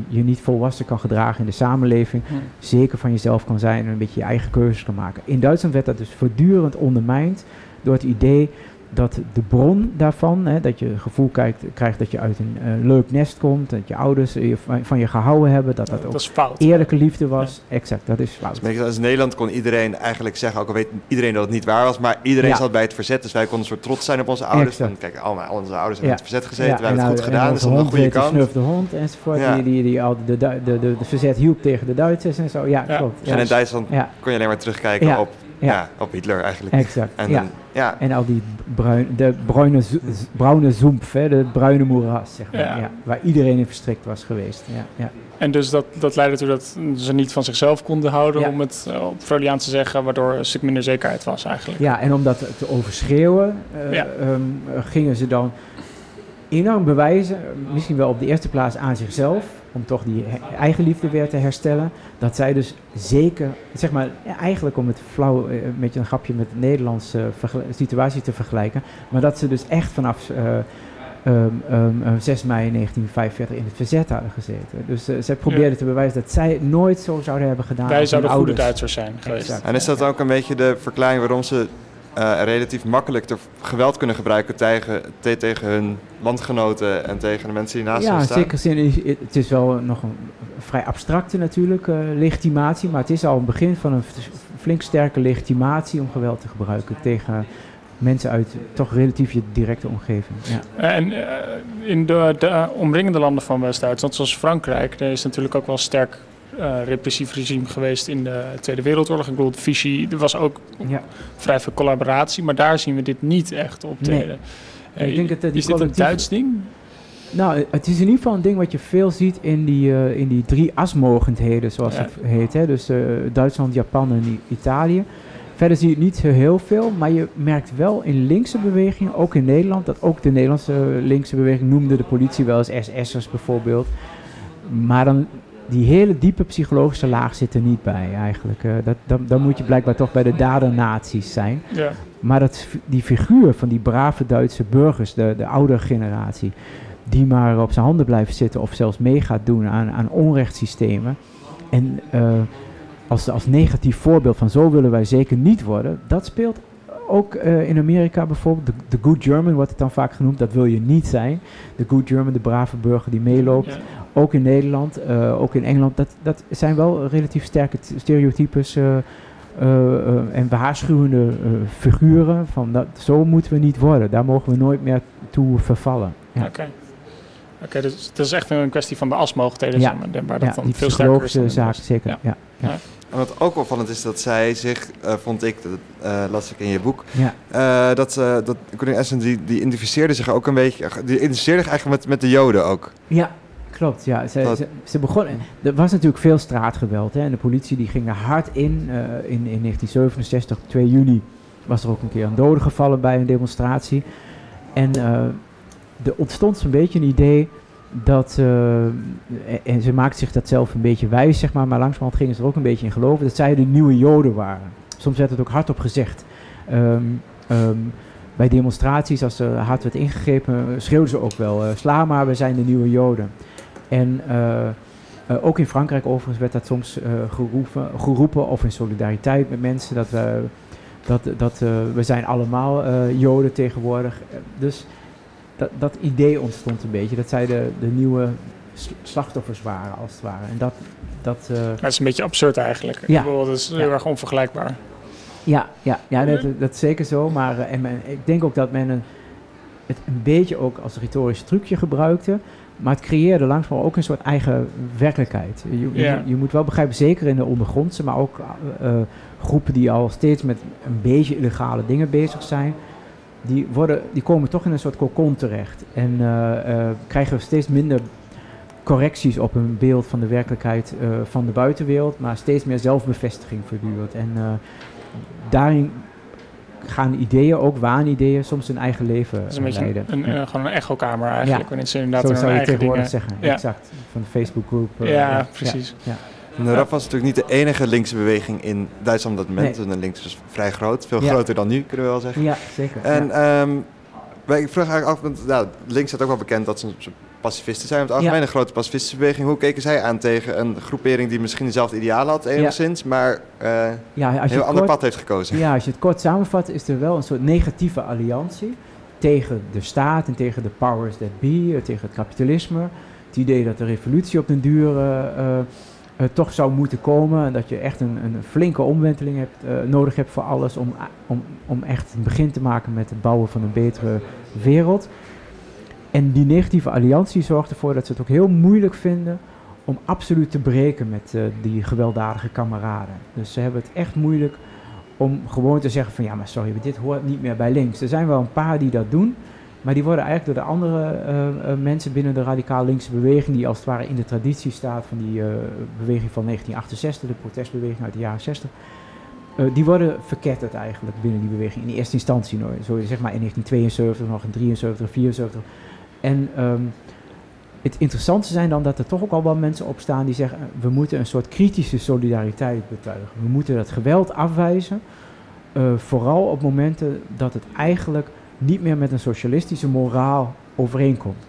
je- niet volwassen kan gedragen in de samenleving, zeker van jezelf kan zijn en een beetje je eigen keuzes kan maken. In Duitsland werd dat dus voortdurend ondermijnd door het idee dat de bron daarvan, hè, dat je het gevoel krijgt, krijgt dat je uit een eh, leuk nest komt, dat je ouders je, van, van je gehouden hebben, dat dat Dat ook is fout. eerlijke liefde was. Exact, dat is fout. Dus als in Nederland kon iedereen eigenlijk zeggen, ook al weet iedereen dat het niet waar was, maar iedereen Ja. zat bij het verzet. Dus wij konden een soort trots zijn op onze ouders. Van, kijk, allemaal, al onze ouders hebben het verzet gezeten, Ja, wij hebben en het goed nou- gedaan, dus aan de hond goede kant. Snuf de hond enzovoort, Ja. die, die, die al de, de, de, de, de verzet hielp tegen de Duitsers en zo. Ja, Ja. klopt. Ja. En in Duitsland Ja. kon je alleen maar terugkijken Ja. op, ja. Ja. op Hitler eigenlijk. Exact, En, ja. dan- ja. En al die bruin, de bruine, bruine zoemp, hè, de bruine moeras, zeg maar. Ja. Ja. waar iedereen in verstrikt was geweest. Ja, ja. En dus dat, dat leidde ertoe dat ze niet van zichzelf konden houden, Ja. om het eh, op Freudiaans te zeggen, waardoor een stuk minder zekerheid was eigenlijk. ja, en om dat te overschreeuwen, eh, Ja. ehm, gingen ze dan enorm bewijzen, misschien wel op de eerste plaats aan zichzelf, om toch die eigenliefde weer te herstellen, dat zij dus zeker, zeg maar, eigenlijk om het flauw, eh, een beetje een grapje met de Nederlandse vergel- situatie te vergelijken, maar dat ze dus echt vanaf eh, ehm, ehm, eh, 6 mei 1945 in het verzet hadden gezeten. Dus eh, zij probeerden Ja. te bewijzen dat zij het nooit zo zouden hebben gedaan. Wij zouden goede. Duitsers zijn geweest. Exact. En is dat ook een beetje de verklaring waarom ze eh, relatief makkelijk de geweld kunnen gebruiken tegen, te- tegen hun landgenoten en tegen de mensen die naast Ja, hen in staan? zekere zin is het is wel nog een vrij abstracte natuurlijk eh, legitimatie, maar het is al een begin van een flink sterke legitimatie om geweld te gebruiken tegen mensen uit toch relatief je directe omgeving. Ja. En eh, in de, de omringende landen van West-Duitsland, zoals Frankrijk, daar is natuurlijk ook wel sterk eh, repressief regime geweest in de Tweede Wereldoorlog. Ik bedoel, Vichy, er was ook Ja. vrij veel collaboratie, maar daar zien we dit niet echt optreden. Nee. Eh, Ik denk dat, eh, die is dit een Duits ding? Nou, het is in ieder geval een ding wat je veel ziet in die, eh, in die drie asmogendheden, zoals Ja. het heet. Hè? Dus eh, Duitsland, Japan en Italië. Verder zie je het niet heel veel, maar je merkt wel in linkse bewegingen, ook in Nederland, dat ook de Nederlandse linkse beweging noemde de politie wel eens SS'ers bijvoorbeeld. Maar dan die hele diepe psychologische laag zit er niet bij eigenlijk. Eh, dat, dan, dan moet je blijkbaar toch bij de dadernaties zijn. Ja. Maar dat, die figuur van die brave Duitse burgers, de, de oudere generatie, die maar op zijn handen blijft zitten of zelfs mee gaat doen aan, aan onrechtssystemen. En eh, als, als negatief voorbeeld van zo willen wij zeker niet worden, dat speelt ook eh, in Amerika bijvoorbeeld. De, de good German wordt het dan vaak genoemd, dat wil je niet zijn. De good German, de brave burger die meeloopt. Ja. Ook in Nederland, eh, ook in Engeland, dat, dat zijn wel relatief sterke stereotypes eh, eh, en waarschuwende eh, figuren. Van dat, zo moeten we niet worden, daar mogen we nooit meer toe vervallen. Ja. Oké. Oké, dus het is echt een kwestie van de asmogendheden, Ja. waar dat Ja, dan die veel sterker is. dan zaak, zeker. Ja. Ja. Ja. En wat ook opvallend is dat zij zich, eh, vond ik, dat eh, las ik in je boek, Ja. eh, dat, dat Koning Essen die, die identificeerde zich ook een beetje, die identificeerde zich eigenlijk met, met de Joden ook. Ja, klopt. Ja. Ze, Dat- ze, er was natuurlijk veel straatgeweld. Hè, en de politie die ging er hard in. eh, in. In 1967, op 2 juni, was er ook een keer een dode gevallen bij een demonstratie. En eh, er ontstond zo'n beetje een idee dat, eh, en- ze maakte zich dat zelf een beetje wijs, zeg maar, maar langzamerhand gingen ze er ook een beetje in geloven dat zij de nieuwe Joden waren. Soms werd het ook hardop gezegd. Ehm, ehm, bij demonstraties, als er hard werd ingegrepen, schreeuwden ze ook wel, sla maar, we zijn de nieuwe Joden. En eh, eh, ook in Frankrijk overigens werd dat soms eh, geroepen, geroepen, of in solidariteit met mensen, dat we, dat, dat, we zijn allemaal Joden tegenwoordig. Dus dat, dat idee ontstond een beetje, dat zij de, de nieuwe slachtoffers waren, als het ware. En dat, dat, het is een beetje absurd eigenlijk. Ja. Ik bedoel, dat is heel Ja. erg onvergelijkbaar. Ja, ja, ja dat, dat is zeker zo. Maar en men, ik denk ook dat men een, het een beetje ook als retorisch trucje gebruikte. Maar het creëerde langzaam ook een soort eigen werkelijkheid. Je, je, moet wel begrijpen, zeker in de ondergrondse, maar ook eh, eh, groepen die al steeds met een beetje illegale dingen bezig zijn. Die, worden, die komen toch in een soort cocon terecht. En eh, eh, krijgen steeds minder correcties op een beeld van de werkelijkheid van de buitenwereld, maar steeds meer zelfbevestiging voortdurend. En daarin gaan ideeën, ook waanideeën, soms hun eigen leven is een beetje leiden. een, Ja. eh, gewoon een echokamer eigenlijk. Ja. Ze inderdaad Zo hun zou je tegenwoordig dingen... zeggen, Ja. exact. Van de Facebookgroep. eh, Ja, precies. Ja, En de RAF was natuurlijk niet de enige linkse beweging in Duitsland op dat moment. Nee. En de links was vrij groot, veel Ja. groter dan nu, kunnen we wel zeggen. ja zeker. En ja. ehm, wij- ik vraag eigenlijk af, want nou, links staat ook wel bekend dat ze een pacifisten zijn, op het algemeen Ja. een grote pacifistische beweging. Hoe keken zij aan tegen een groepering die misschien dezelfde idealen had enigszins, maar eh, Ja, een heel ander kort- pad heeft gekozen? Ja, als je het kort samenvat, is er wel een soort negatieve alliantie tegen de staat en tegen de powers that be, eh, tegen het kapitalisme. Het idee dat de revolutie op den duur eh, toch zou moeten komen en dat je echt een, een flinke omwenteling hebt, nodig hebt voor alles om, om, om echt een begin te maken met het bouwen van een betere wereld. En die negatieve alliantie zorgt ervoor dat ze het ook heel moeilijk vinden om absoluut te breken met eh, die gewelddadige kameraden. Dus ze hebben het echt moeilijk om gewoon te zeggen van ja, maar sorry, dit hoort niet meer bij links. Er zijn wel een paar die dat doen, maar die worden eigenlijk door de andere eh, eh, mensen binnen de radicaal linkse beweging, die als het ware in de traditie staat van die beweging van 1968, de protestbeweging uit de jaren 60, eh, die worden verketterd eigenlijk binnen die beweging in eerste instantie. Nooit. Zo zeg maar in 1972, nog in 73, 74. En ehm, het interessante zijn dan dat er toch ook al wel mensen opstaan die zeggen: eh, we moeten een soort kritische solidariteit betuigen. We moeten dat geweld afwijzen. eh, vooral op momenten dat het eigenlijk niet meer met een socialistische moraal overeenkomt.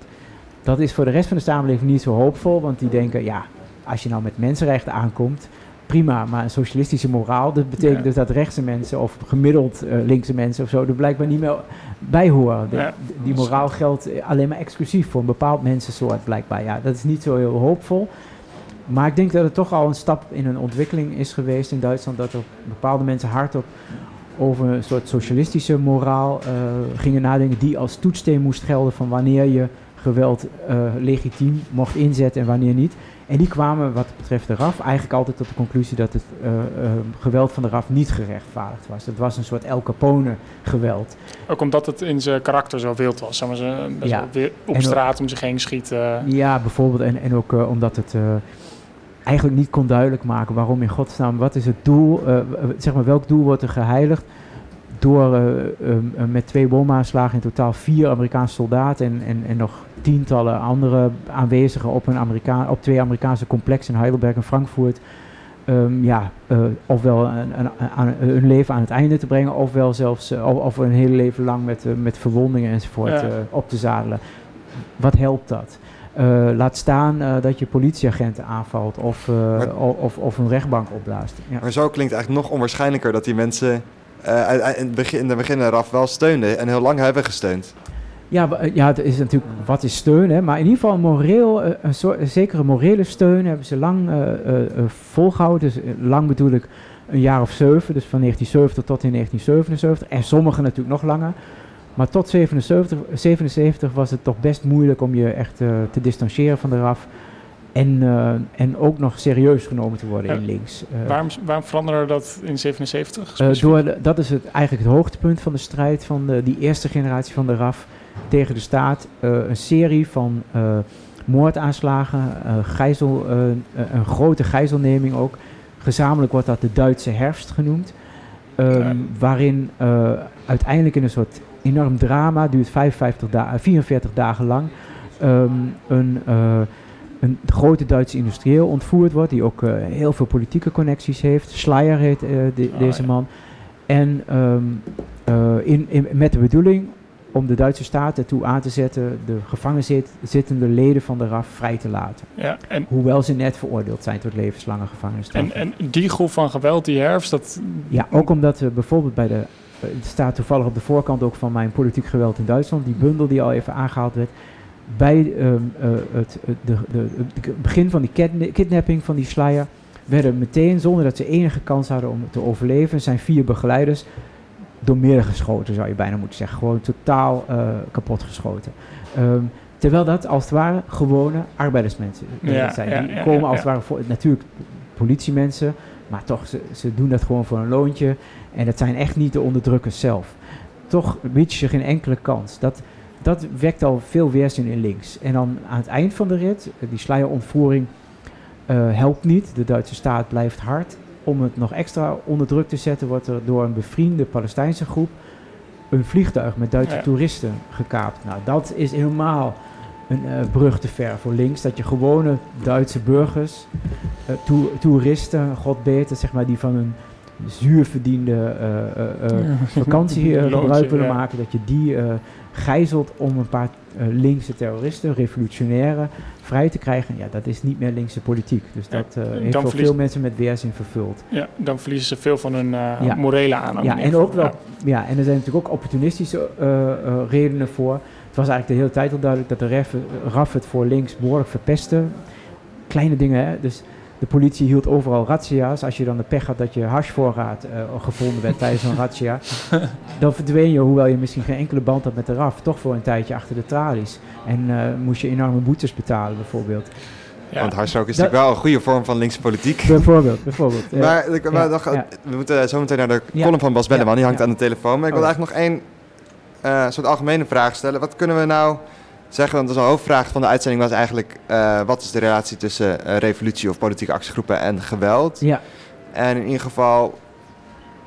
Dat is voor de rest van de samenleving niet zo hoopvol, want die denken: ja, als je nou met mensenrechten aankomt, prima, maar een socialistische moraal, dat betekent Ja. dus dat rechtse mensen of gemiddeld eh, linkse mensen of zo er blijkbaar niet meer bij horen. De- Ja. Die moraal geldt alleen maar exclusief voor een bepaald mensensoort blijkbaar. Ja, dat is niet zo heel hoopvol. Maar ik denk dat het toch al een stap in een ontwikkeling is geweest in Duitsland, dat er bepaalde mensen hardop over een soort socialistische moraal eh, gingen nadenken, die als toetssteen moest gelden van wanneer je geweld eh, legitiem mocht inzetten en wanneer niet. En die kwamen wat betreft de RAF eigenlijk altijd tot de conclusie dat het eh, eh, geweld van de RAF niet gerechtvaardigd was. Het was een soort El Capone geweld. Ook omdat het in zijn karakter zo wild was. Zeg maar, ze Ja. weer op En ook- straat om zich heen schieten. Ja, bijvoorbeeld. En, en ook eh, omdat het eigenlijk niet kon duidelijk maken waarom in godsnaam, wat is het doel, zeg maar welk doel wordt er geheiligd door met twee bomaanslagen in totaal vier Amerikaanse soldaten en, en, en nog tientallen andere aanwezigen op, een Amerika op twee Amerikaanse complexen in Heidelberg en Frankfurt. ehm, ja, eh, ofwel een, een, aan, hun leven aan het einde te brengen, ofwel zelfs eh, of, of een hele leven lang met, eh, met verwondingen enzovoort Ja. eh, op te zadelen. Wat helpt dat? Eh, laat staan eh, dat je politieagenten aanvalt of, eh, Maar- of, of een rechtbank opblaast. Ja. Maar zo klinkt eigenlijk nog onwaarschijnlijker dat die mensen eh, in het begin, in de begin eraf wel steunden en heel lang hebben gesteund. Ja, wa- ja, het is natuurlijk wat is steun, hè? maar in ieder geval moreel, eh, een, soort, een zekere morele steun hebben ze lang eh, eh, eh, volgehouden. Dus eh, lang bedoel ik een jaar of zeven, dus van 1970 tot in 1977. En sommigen natuurlijk nog langer. Maar tot 77, 77 was het toch best moeilijk om je echt eh, te distancieren van de RAF. En, eh, en ook nog serieus genomen te worden Ja. in links. Eh, waarom, waarom veranderde dat in 77? eh, specifiek? door de- dat is het, eigenlijk het hoogtepunt van de strijd van de, die eerste generatie van de RAF tegen de staat. Eh, een serie van eh, moordaanslagen, eh, gijzel, een grote gijzelneming ook. Gezamenlijk wordt dat de Duitse herfst genoemd. Ehm. Waarin uiteindelijk in een soort enorm drama, duurt 55 da 44 dagen lang, ehm, een, een grote Duitse industrieel ontvoerd wordt, die ook heel veel politieke connecties heeft. Schleier heet de- Oh, deze ja. man. En ehm, eh, in, in, met de bedoeling om de Duitse staat ertoe aan te zetten de gevangen zit, zittende leden van de RAF vrij te laten. Ja, en, Hoewel ze net veroordeeld zijn tot levenslange gevangenisstraf. en, en die groep van geweld, die herfst, dat... Ja, ook omdat we bijvoorbeeld bij de. eh, Het staat toevallig op de voorkant ook van mijn politiek geweld in Duitsland, die bundel die al even aangehaald werd. Bij ehm, eh, het, de, de, begin van die kidna- kidnapping van die Schleier werden meteen, zonder dat ze enige kans hadden om te overleven, zijn vier begeleiders door midden geschoten, zou je bijna moeten zeggen. Gewoon totaal eh, kapot geschoten. Ehm, terwijl dat als het ware gewone arbeidersmensen eh, Ja, zijn. ja, die ja, komen als het ware voor, natuurlijk politiemensen, maar toch, ze, ze doen dat gewoon voor een loontje. En dat zijn echt niet de onderdrukkers zelf. Toch bied je geen enkele kans. Dat, dat wekt al veel weerzin in links. En dan aan het eind van de rit, eh, die sluierontvoering eh, helpt niet. De Duitse staat blijft hard. Om het nog extra onder druk te zetten, wordt er door een bevriende Palestijnse groep een vliegtuig met Duitse Ja. toeristen gekaapt. Nou, dat is helemaal een eh, brug te ver voor links. Dat je gewone Duitse burgers, eh, toer- toeristen, god beter, zeg maar, die van een zuurverdiende eh, Ja. vakantie *laughs* gebruik willen ja. maken, dat je die gijzelt om een paar uh, linkse terroristen, revolutionairen, vrij te krijgen, ja, dat is niet meer linkse politiek. Dus dat uh, heeft voor veel mensen met weerzin vervuld. Ja, dan verliezen ze veel van hun ja. morele aanhang. Ja, en ook wel, ja. en er zijn natuurlijk ook opportunistische redenen voor. Het was eigenlijk de hele tijd al duidelijk dat de RAF het voor links behoorlijk verpestte. Kleine dingen, hè. Dus de politie hield overal razzia's. Als je dan de pech had dat je hashvoorraad uh, gevonden werd tijdens een razzia, *laughs* dan verdween je, hoewel je misschien geen enkele band had met de RAF, toch voor een tijdje achter de tralies. En uh, moest je enorme boetes betalen, bijvoorbeeld. Ja. Want hashroken is natuurlijk wel een goede vorm van linkse politiek. Bijvoorbeeld, bijvoorbeeld. *laughs* maar, ja, we moeten zo meteen naar de column van Bas Belleman, die hangt aan de telefoon. Maar ik wil oh. eigenlijk nog één uh, soort algemene vraag stellen. Wat kunnen we nou zeggen, want een hoofdvraag van de uitzending was eigenlijk... Uh, wat is de relatie tussen uh, revolutie of politieke actiegroepen en geweld? Ja. En in ieder geval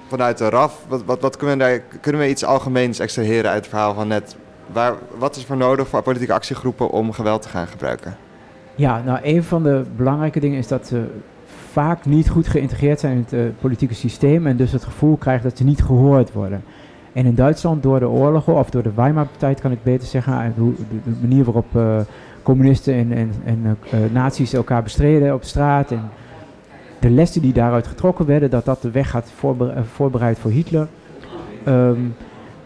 vanuit de RAF, wat, wat, wat kunnen, we daar, kunnen we iets algemeens extraheren uit het verhaal van net? Waar, wat is er nodig voor politieke actiegroepen om geweld te gaan gebruiken? Ja, nou een van de belangrijke dingen is dat ze vaak niet goed geïntegreerd zijn in het uh, politieke systeem... en dus het gevoel krijgen dat ze niet gehoord worden... En in Duitsland door de oorlogen, of door de Weimar-tijd kan ik beter zeggen, de, de manier waarop uh, communisten en, en, en uh, nazi's elkaar bestreden op straat en de lessen die daaruit getrokken werden, dat dat de weg had voorbereid, voor Hitler, um,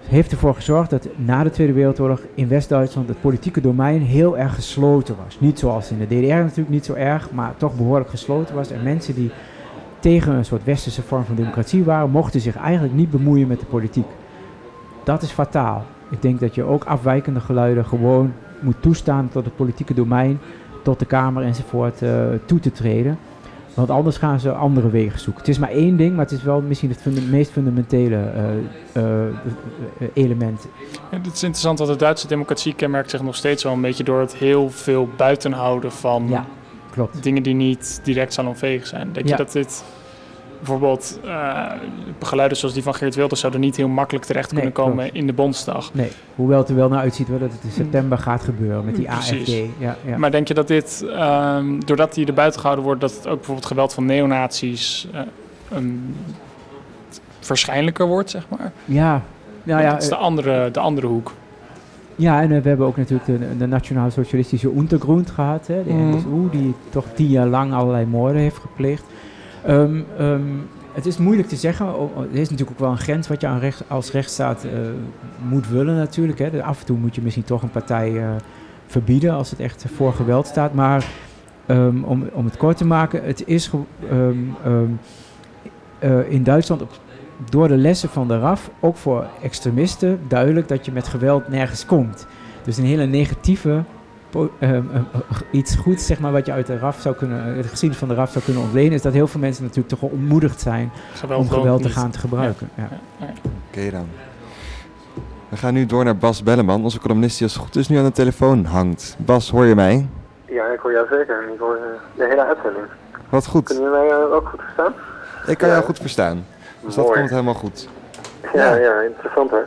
heeft ervoor gezorgd dat na de Tweede Wereldoorlog in West-Duitsland het politieke domein heel erg gesloten was. Niet zoals in de DDR natuurlijk niet zo erg, maar toch behoorlijk gesloten was. En mensen die tegen een soort westerse vorm van democratie waren, mochten zich eigenlijk niet bemoeien met de politiek dat is fataal. Ik denk dat je ook afwijkende geluiden gewoon moet toestaan tot het politieke domein, tot de Kamer enzovoort uh, toe te treden. Want anders gaan ze andere wegen zoeken. Het is maar één ding, maar het is wel misschien het meest fundamentele uh, uh, element. Ja, het is interessant dat de Duitse democratie kenmerkt zich nog steeds wel een beetje door het heel veel buitenhouden van ja, klopt. dingen die niet direct salonveeg zijn. Denk je dat dit bijvoorbeeld uh, geluiden zoals die van Geert Wilders zouden niet heel makkelijk terecht kunnen komen in de Bondsdag. Nee, hoewel het er wel naar uitziet dat het in september gaat gebeuren met die AFD. Ja, ja. Maar denk je dat dit, um, doordat die er buiten gehouden wordt, dat het ook bijvoorbeeld geweld van neonazies uh, um, waarschijnlijker wordt, zeg maar? Ja, nou ja. Dat is de andere, de andere hoek. Ja, en uh, we hebben ook natuurlijk de, de Nationaal Socialistische Untergrund gehad, hè, de mm. NSU, die toch tien jaar lang allerlei moorden heeft gepleegd. Um, um, het is moeilijk te zeggen. Er is natuurlijk ook wel een grens wat je als rechtsstaat uh, moet willen natuurlijk. Hè. Af en toe moet je misschien toch een partij uh, verbieden als het echt voor geweld staat. Maar um, om, om het kort te maken, het is uh, in Duitsland door de lessen van de RAF ook voor extremisten duidelijk dat je met geweld nergens komt. Dus een hele negatieve iets goeds, zeg maar, wat je uit de RAF zou kunnen, de geschiedenis van de RAF zou kunnen ontlenen, is dat heel veel mensen natuurlijk toch wel ontmoedigd zijn om geweld te gaan te gebruiken. Ja. Ja. Oké dan. We gaan nu door naar Bas Belleman, onze columnist die als het goed is nu aan de telefoon hangt. Bas, hoor je mij? Ja, ik hoor jou zeker. Ik hoor de hele uitzending. Wat goed. Kunnen jullie mij ook goed verstaan? Ik kan jou goed verstaan. Dus dat komt helemaal goed. Ja, ja, interessant hè.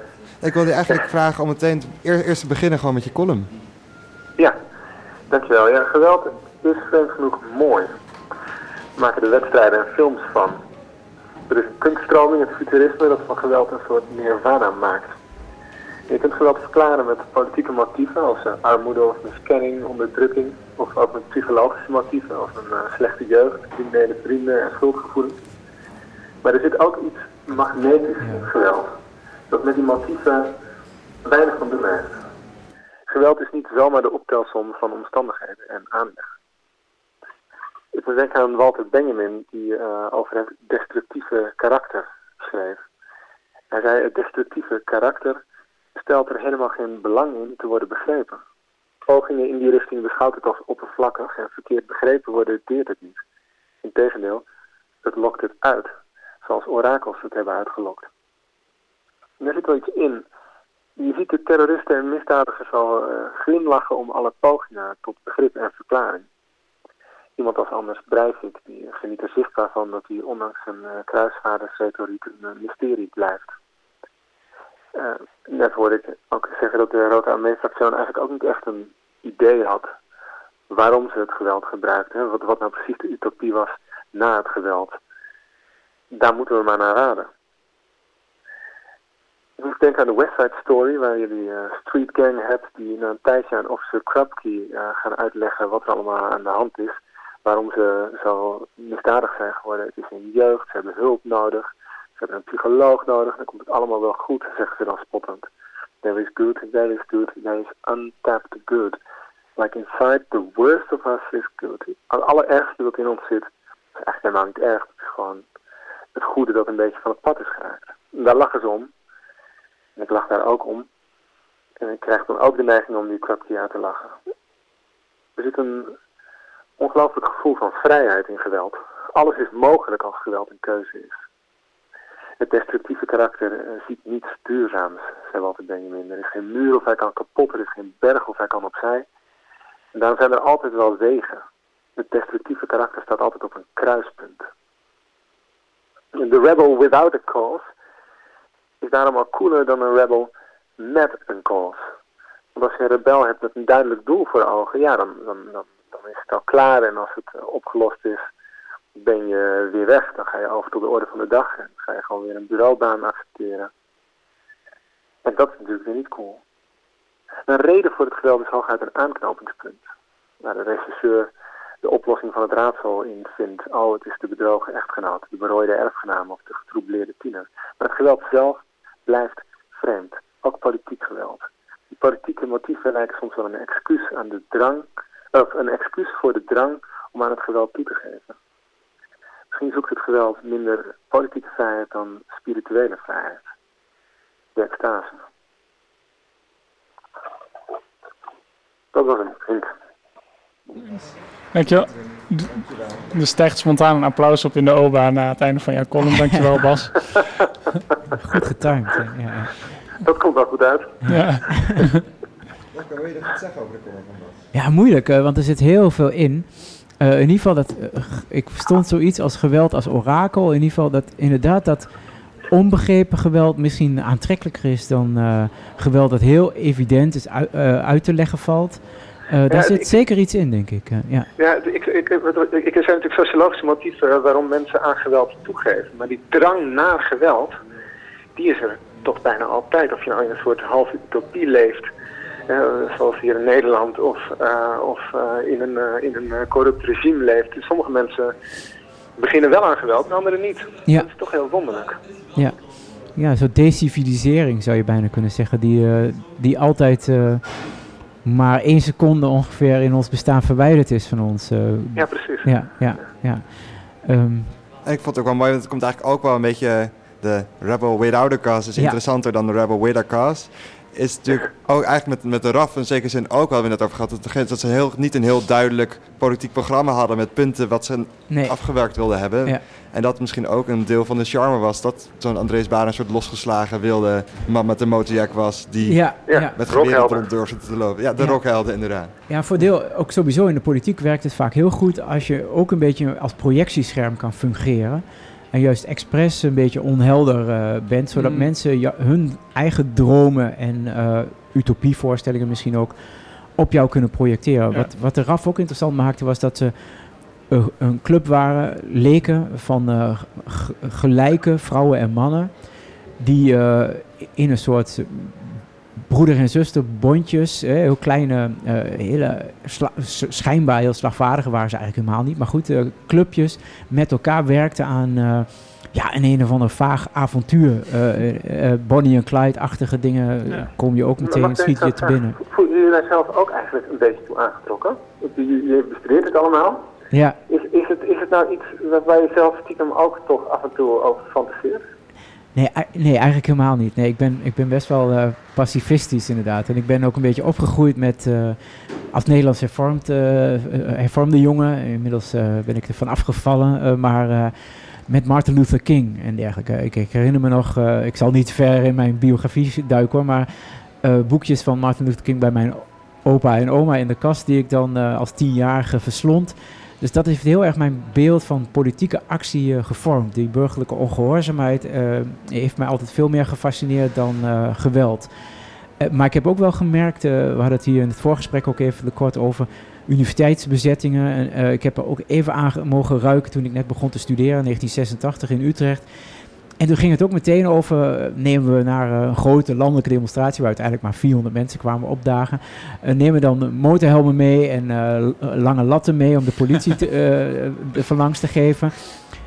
Ik wilde eigenlijk vragen om meteen eerst te beginnen gewoon met je column. Ja, dankjewel. Ja, geweld is vreemd genoeg mooi. We maken er wedstrijden en films van. Er is een kunststroming, het futurisme, dat van geweld een soort nirvana maakt. Je kunt geweld verklaren met politieke motieven als uh, armoede of miskenning, onderdrukking. Of ook met psychologische motieven als een uh, slechte jeugd, criminele vrienden en schuldgevoelens. Maar er zit ook iets magnetisch in geweld. Dat met die motieven weinig van doen heeft. Geweld is niet zomaar de optelsom van omstandigheden en aanleg. Ik moet denken aan Walter Benjamin, die uh, over het destructieve karakter schreef. Hij zei, het destructieve karakter stelt er helemaal geen belang in te worden begrepen. Pogingen in die richting beschouwt het als oppervlakkig en verkeerd begrepen worden deert het niet. Integendeel, het lokt het uit, zoals orakels het hebben uitgelokt. En er zit wel iets in je ziet de terroristen en misdadigers al uh, glimlachen om alle pogingen tot begrip en verklaring. Iemand als Anders Breivik die geniet er zichtbaar van dat hij ondanks zijn uh, kruisvaardersretoriek een uh, mysterie blijft. net hoorde ik ook zeggen dat de Rota Armee-fractie eigenlijk ook niet echt een idee had waarom ze het geweld gebruikten. Wat, wat nou precies de utopie was na het geweld. Daar moeten we maar naar raden. Ik denken aan de West Side Story, waar je die uh, street gang hebt die na een tijdje aan officer Krupke uh, gaan uitleggen wat er allemaal aan de hand is. Waarom ze zo misdadig zijn geworden. Het is een jeugd, ze hebben hulp nodig, ze hebben een psycholoog nodig. Dan komt het allemaal wel goed, zeggen ze dan spottend. There is good, there is good, there is untapped good. Like inside, the worst of us is good. Het allerergste dat in ons zit, is echt helemaal niet erg. Het is gewoon het goede dat een beetje van het pad is geraakt. Daar lachen ze om. En ik lach daar ook om. En ik krijg dan ook de neiging om die krapje uit te lachen. Er zit een ongelooflijk gevoel van vrijheid in geweld. Alles is mogelijk als geweld een keuze is. Het destructieve karakter uh, ziet niets duurzaams, zei Walter Benjamin. Er is geen muur of hij kan kapot, er is geen berg of hij kan opzij. En daarom zijn er altijd wel wegen. Het destructieve karakter staat altijd op een kruispunt. De rebel without a cause is daarom al cooler dan een rebel met een cause. Want als je een rebel hebt met een duidelijk doel voor ogen, ja, dan, dan, dan, dan is het al klaar. En als het opgelost is, ben je weer weg. Dan ga je over tot de orde van de dag en ga je gewoon weer een bureaubaan accepteren. En dat is natuurlijk weer niet cool. Een reden voor het geweld is hooguit een aanknopingspunt. Waar de regisseur de oplossing van het raadsel in vindt. Oh, het is de bedrogen echtgenoot, de berooide erfgenaam of de getroubleerde tiener. Maar het geweld zelf blijft vreemd. Ook politiek geweld. Die politieke motieven lijken soms wel een excuus aan de drang, of een excuus voor de drang om aan het geweld toe te geven. Misschien zoekt het geweld minder politieke vrijheid dan spirituele vrijheid. De extase. Dat was een vriend. Dankjewel. Er stijgt spontaan een applaus op in de OBA na het einde van jouw column. Dankjewel *laughs* Bas. Goed getimed. Ja. Dat komt wel goed uit. Ja. wil je dat zeggen over de column van Bas? Ja, moeilijk, want er zit heel veel in. Uh, in ieder geval, dat, uh, ik verstond zoiets als geweld als orakel. In ieder geval dat inderdaad dat onbegrepen geweld misschien aantrekkelijker is dan uh, geweld dat heel evident is uit, uit te leggen valt. Uh, daar ja, zit ik, zeker iets in, denk ik. Uh, ja, ja ik, ik, ik, ik, er zijn natuurlijk sociologische motieven waarom mensen aan geweld toegeven. Maar die drang naar geweld, die is er toch bijna altijd. Of je nou in een soort half utopie leeft, uh, zoals hier in Nederland, of, of in een, in een corrupt regime leeft. Dus sommige mensen beginnen wel aan geweld, en anderen niet. Ja. Dat is toch heel wonderlijk. Ja, ja zo'n decivilisering zou je bijna kunnen zeggen, die, die altijd maar één seconde ongeveer in ons bestaan verwijderd is van ons. Uh, ja, precies. Ja, ja, ja. Um, en ik vond het ook wel mooi, want het komt eigenlijk ook wel een beetje... De Rebel Without a Cause is ja. interessanter dan de Rebel With a Cause. Is natuurlijk ook eigenlijk met, met de RAF in zekere zin ook wel we net over gehad. Dat, dat ze heel, niet een heel duidelijk politiek programma hadden met punten wat ze nee. afgewerkt wilden hebben. Ja. En dat misschien ook een deel van de charme was. Dat zo'n Andrees Baan een soort losgeslagen wilde man met een motorjack was. Die ja, ja. met geweren rond durfde te lopen. Ja, de Ja. rockhelden inderdaad. Ja, voor deel, ook sowieso in de politiek werkt het vaak heel goed als je ook een beetje als projectiescherm kan fungeren. En juist expres een beetje onhelder eh, bent, zodat Mm. mensen ja, hun eigen dromen en eh, utopievoorstellingen misschien ook op jou kunnen projecteren. Ja. Wat, wat de RAF ook interessant maakte was dat ze een, een club waren, leken van eh, gelijke vrouwen en mannen, die in een soort broeder en zuster bondjes, hè, heel kleine, eh, hele schijnbaar heel slagvaardige waren ze eigenlijk helemaal niet, maar goed, eh, clubjes met elkaar werkten aan eh, ja, een een of ander vaag avontuur. Eh, eh, Bonnie en Clyde-achtige dingen Ja. kom je ook meteen, schiet je te binnen. Voelen jullie daar zelf ook eigenlijk een beetje toe aangetrokken? Je, je bestudeert het allemaal. Ja, Is, is, het, is het nou iets wat- waar je zelf stiekem ook toch af en toe over fantaseert? Nee, nee, eigenlijk helemaal niet. Nee, ik ben, ik ben best wel eh, pacifistisch inderdaad. En ik ben ook een beetje opgegroeid met eh, als Nederlands eh, hervormde jongen. Inmiddels ben ik ervan afgevallen, maar met Martin Luther King en dergelijke. Ik, ik herinner me nog, ik zal niet ver in mijn biografie duiken hoor, maar boekjes van Martin Luther King bij mijn opa en oma in de kast die ik dan als tienjarige verslond. Dus dat heeft heel erg mijn beeld van politieke actie eh, gevormd. Die burgerlijke ongehoorzaamheid eh, heeft mij altijd veel meer gefascineerd dan eh, geweld. Maar ik heb ook wel gemerkt, we hadden het hier in het voorgesprek ook even kort over universiteitsbezettingen. En, ik heb er ook even aan ge- mogen ruiken toen ik net begon te studeren in 1986 in Utrecht. En toen ging het ook meteen over, uh, nemen we naar uh, een grote landelijke demonstratie, waar uiteindelijk maar 400 mensen kwamen opdagen. Uh, nemen we dan motorhelmen mee en lange latten mee om de politie te, *laughs* van langs te geven.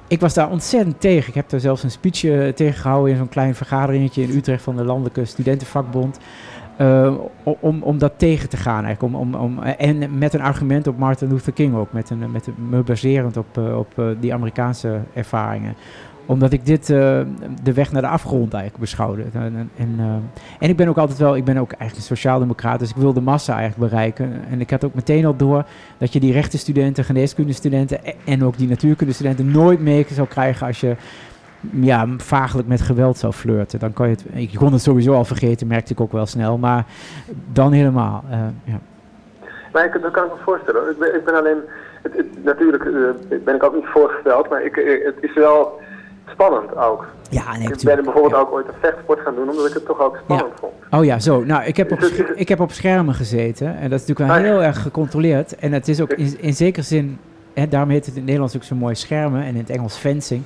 Ik was daar ontzettend tegen. Ik heb daar zelfs een speech tegen gehouden in zo'n klein vergaderingetje in Utrecht van de Landelijke Studentenvakbond. Uh, om, om dat tegen te gaan eigenlijk. Om, om, om, en met een argument op Martin Luther King ook. Met een, met een, me baserend op, uh, op die Amerikaanse ervaringen omdat ik dit uh, de weg naar de afgrond eigenlijk beschouwde. En, en, uh, en, ik ben ook altijd wel, ik ben ook eigenlijk sociaaldemocraat, dus ik wil de massa eigenlijk bereiken. En ik had ook meteen al door dat je die rechtenstudenten, geneeskundestudenten en ook die natuurkundestudenten nooit mee zou krijgen als je ja, vaaglijk met geweld zou flirten. Dan kan je het, ik kon het sowieso al vergeten, merkte ik ook wel snel, maar dan helemaal. Uh, ja. Maar ik, dat kan ik me voorstellen. Ik ben, ik ben alleen, het, natuurlijk ben ik ook niet voorgesteld, maar ik, het is wel spannend ook. Ja, nee, ik ben bijvoorbeeld ook ooit een vechtsport gaan doen, omdat ik het toch ook spannend ja. vond. Oh ja, zo. Nou, ik heb, op, ik heb op schermen gezeten en dat is natuurlijk wel heel erg gecontroleerd. En het is ook in, in zekere zin, hè, daarom heet het in het Nederlands ook zo mooi schermen en in het Engels fencing.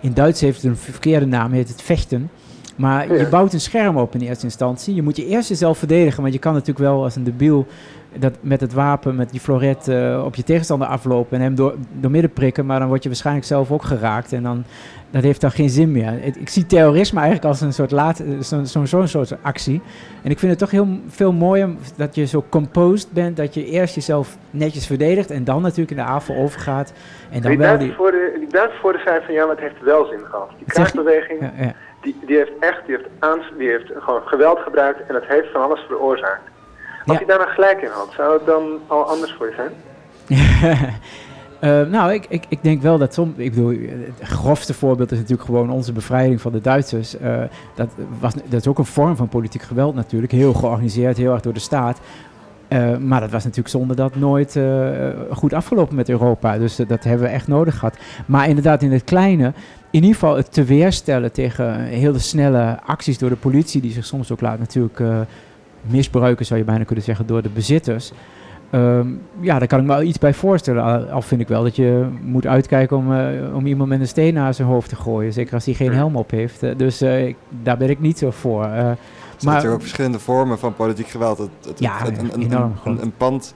In Duits heeft het een verkeerde naam, heet het vechten. Maar je bouwt een scherm op in eerste instantie. Je moet je eerst jezelf verdedigen, want je kan natuurlijk wel als een debiel dat met het wapen, met die floret uh, op je tegenstander aflopen en hem door, door midden prikken, maar dan word je waarschijnlijk zelf ook geraakt en dan dat heeft dan geen zin meer. Ik, ik zie terrorisme eigenlijk als een soort laat, zo'n zo, zo soort actie. En ik vind het toch heel veel mooier dat je zo composed bent, dat je eerst jezelf netjes verdedigt en dan natuurlijk in de avond overgaat. En dan die wel die... Voor de, die Duitsers voor de zei van ja, maar het heeft wel zin gehad. Die kruisbeweging, ja, ja. die, die heeft echt, die heeft, aans, die heeft gewoon geweld gebruikt en het heeft van alles veroorzaakt. Als ja. hij daar nou gelijk in had, zou het dan al anders voor je zijn? *laughs* Uh, nou, ik, ik, ik denk wel dat soms. Ik bedoel, het grofste voorbeeld is natuurlijk gewoon onze bevrijding van de Duitsers. Uh, dat, was, dat is ook een vorm van politiek geweld natuurlijk. Heel georganiseerd, heel erg door de staat. Uh, maar dat was natuurlijk zonder dat nooit goed afgelopen met Europa. Dus dat hebben we echt nodig gehad. Maar inderdaad, in het kleine. In ieder geval het te weerstellen tegen hele snelle acties door de politie. Die zich soms ook laat natuurlijk misbruiken, zou je bijna kunnen zeggen, door de bezitters. Um, ja, daar kan ik me wel iets bij voorstellen. Al vind ik wel dat je moet uitkijken om, uh, om iemand met een steen naar zijn hoofd te gooien. Zeker als hij geen helm op heeft. Uh, dus uh, ik, daar ben ik niet zo voor. er zijn natuurlijk ook verschillende vormen van politiek geweld. Het, het, ja, het, een, een, een, pand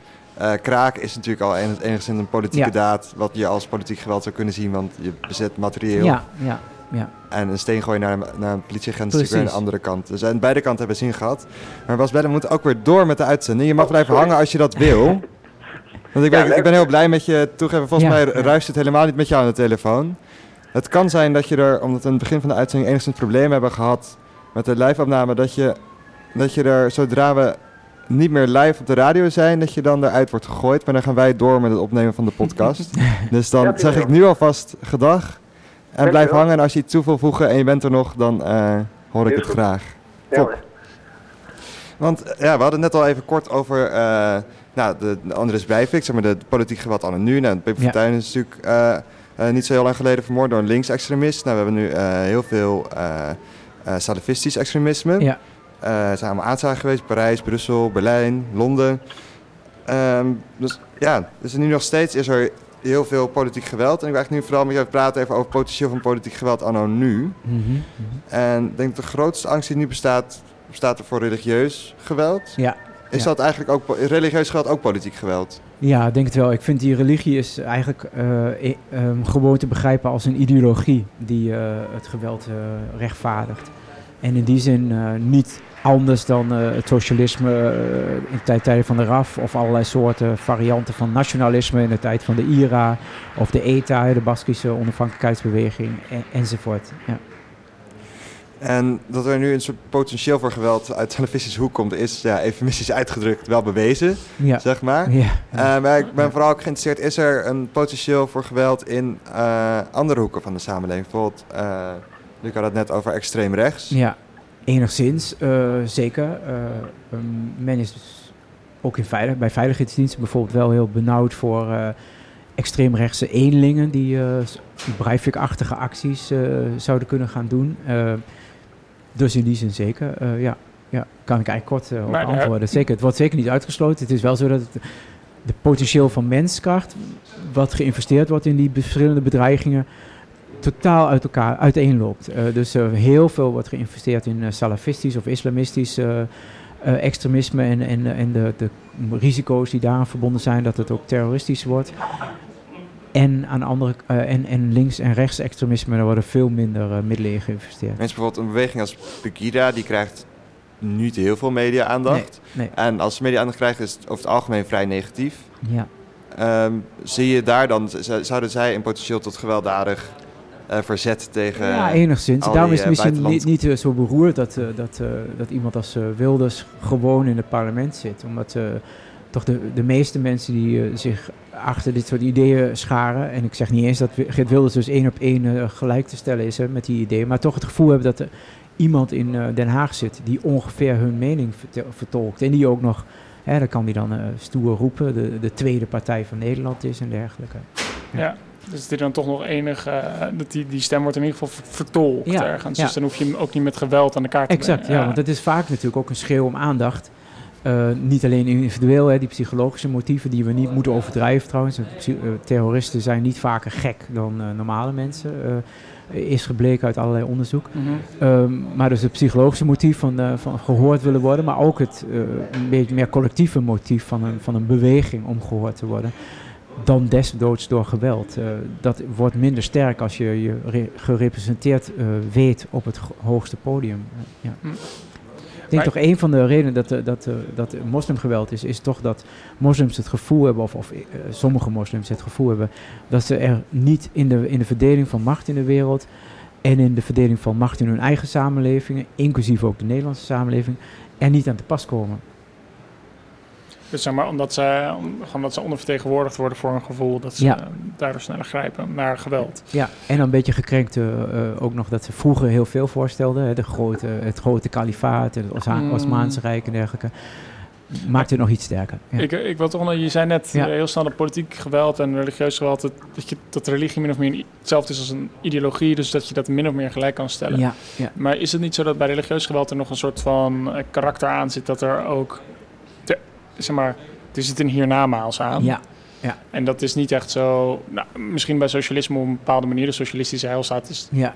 kraak is natuurlijk al enigszins een politieke ja. daad. Wat je als politiek geweld zou kunnen zien, want je bezet materieel. Ja, ja. Ja. En een steen gooien naar, naar een politieagent is weer aan de andere kant. Dus aan beide kanten hebben zin gehad. Maar Bas Bellen moet ook weer door met de uitzending. Je mag Oh, blijven hangen als je dat wil. *laughs* Want ik ben, Ja, ik ben heel blij met je toegeven. Volgens Ja. mij ruist het helemaal niet met jou aan de telefoon. Het kan zijn dat je er, omdat we aan het begin van de uitzending enigszins problemen hebben gehad met de live-opname, dat je, dat je er zodra we niet meer live op de radio zijn, dat je dan eruit wordt gegooid. Maar dan gaan wij door met het opnemen van de podcast. *laughs* dus dan Ja, zeg ik nu alvast gedag. En blijf hangen. En als je iets toe wil voegen en je bent er nog, dan eh, hoor ik Heel het goed. graag. Top. Want ja, we hadden het net al even kort over eh, nou, de, de Andres Breivik, zeg maar de, politiek geweld anno nu. Nou, Ja. Fortuyn is natuurlijk eh, eh, niet zo heel lang geleden vermoord door een linksextremist. Nou, we hebben nu eh, heel veel eh eh, salafistisch extremisme. Ja. Eh, er zijn allemaal aanslagen geweest, Parijs, Brussel, Berlijn, Londen. Ehm, dus ja, dus nu nog steeds is er heel veel politiek geweld. En ik wil eigenlijk nu vooral met jou praten even over het potentieel van politiek geweld anno nu. Mhm, mhm. En ik denk de grootste angst die nu bestaat, bestaat er voor religieus geweld. Ja. Is ja. dat eigenlijk ook, religieus geweld ook politiek geweld? Ja, ik denk het wel. Ik vind die religie is eigenlijk eh, ehm, gewoon te begrijpen als een ideologie die eh, het geweld eh, rechtvaardigt. En in die zin niet anders dan eh, het socialisme eh, in de tijd, tijden van de RAF of allerlei soorten varianten van nationalisme in de tijd van de IRA of de ETA, de Baskische onafhankelijkheidsbeweging en, enzovoort. Ja. En dat er nu een soort potentieel voor geweld uit televisische hoek komt, is ja, eufemistisch uitgedrukt wel bewezen, Ja. zeg maar. Ja. Eh, maar ik ben vooral ook geïnteresseerd, is er een potentieel voor geweld in andere hoeken van de samenleving? Bijvoorbeeld, Luc had het net over extreem rechts. Ja, enigszins, eh, zeker. Eh, ehm, men is ook in veilig, bij veiligheidsdiensten bijvoorbeeld wel heel benauwd voor eh, extreemrechtse eenlingen die Breivik-achtige acties zouden kunnen gaan doen. Dus in die zin zeker, ja. Ja, kan ik eigenlijk kort op Maar, antwoorden. Zeker, het wordt zeker niet uitgesloten. Het is wel zo dat het de potentieel van menskracht, wat geïnvesteerd wordt in die verschillende bedreigingen, totaal uit elkaar uiteenloopt. Uh, dus uh, heel veel wordt geïnvesteerd in uh, salafistisch of islamistisch extremisme en, en, en de, de, risico's die daaraan verbonden zijn dat het ook terroristisch wordt. En aan andere en, en links- en rechtsextremisme, daar worden veel minder middelen in geïnvesteerd. Mensen bijvoorbeeld een beweging als Pegida, die krijgt niet heel veel media-aandacht. Nee, nee. En als ze media-aandacht krijgt, is het over het algemeen vrij negatief. Ja. Um, zie je daar dan, zouden zij een potentieel tot gewelddadig verzet tegen. Ja, enigszins. al Daarom die, is het uh, misschien niet, buitenland- niet uh, zo beroerd dat, uh, dat, uh, dat iemand als uh, Wilders gewoon in het parlement zit. Omdat uh, toch de, de meeste mensen die uh, zich achter dit soort ideeën scharen. En ik zeg niet eens dat Geert Wilders dus één op één uh, gelijk te stellen is hè, met die ideeën. Maar toch het gevoel hebben dat er iemand in uh, Den Haag zit die ongeveer hun mening vertolkt. En die ook nog, hè, dan kan die dan uh, stoer roepen, de, de tweede partij van Nederland is en dergelijke. Ja. Dus die dan toch nog enig, uh, dat die, die stem wordt in ieder geval ver- vertolkt Ja, ergens. ja. Dus dan hoef je hem ook niet met geweld aan de kaart te Exact, brengen. ja, want het is vaak natuurlijk ook een schreeuw om aandacht. Uh, niet alleen individueel, hè, die psychologische motieven die we niet moeten overdrijven trouwens. Uh, terroristen zijn niet vaker gek dan normale mensen. Is gebleken uit allerlei onderzoek. Mhm. Um, maar dus het psychologische motief van, uh, van gehoord willen worden, maar ook het uh, een beetje meer collectieve motief van een, van een beweging om gehoord te worden. Dan desdoods door geweld. Uh, dat wordt minder sterk als je je re- gerepresenteerd uh, weet op het ho- hoogste podium. Uh, ja. Hm. Ik denk Maar- toch een van de redenen dat, dat, uh, dat moslimgeweld is, is toch dat moslims het gevoel hebben, of, of uh, sommige moslims het gevoel hebben, dat ze er niet in de, in de verdeling van macht in de wereld en in de verdeling van macht in hun eigen samenlevingen, inclusief ook de Nederlandse samenleving, er niet aan te pas komen. Dus zeg maar, omdat ze, om, gewoon dat ze ondervertegenwoordigd worden voor een gevoel dat ze Ja. uh, daardoor sneller grijpen naar geweld. Ja, en een beetje gekrenkt uh, ook nog dat ze vroeger heel veel voorstelden. Hè, de grote, het grote kalifaat, het Osma- Mm. Osmaanse Rijk en dergelijke. Maakt het nog iets sterker. Ja. Ik, ik wil toch nog, je zei net Ja. heel snel dat politiek geweld en religieus geweld, dat, dat, je, dat religie min of meer hetzelfde is als een ideologie, dus dat je dat min of meer gelijk kan stellen. Ja, ja. Maar is het niet zo dat bij religieus geweld er nog een soort van eh, karakter aan zit dat er ook, zeg maar, er zit een hiernamaals aan? Ja, ja. En dat is niet echt zo, nou, misschien bij socialisme op een bepaalde manier, de socialistische heilstaat is, ja.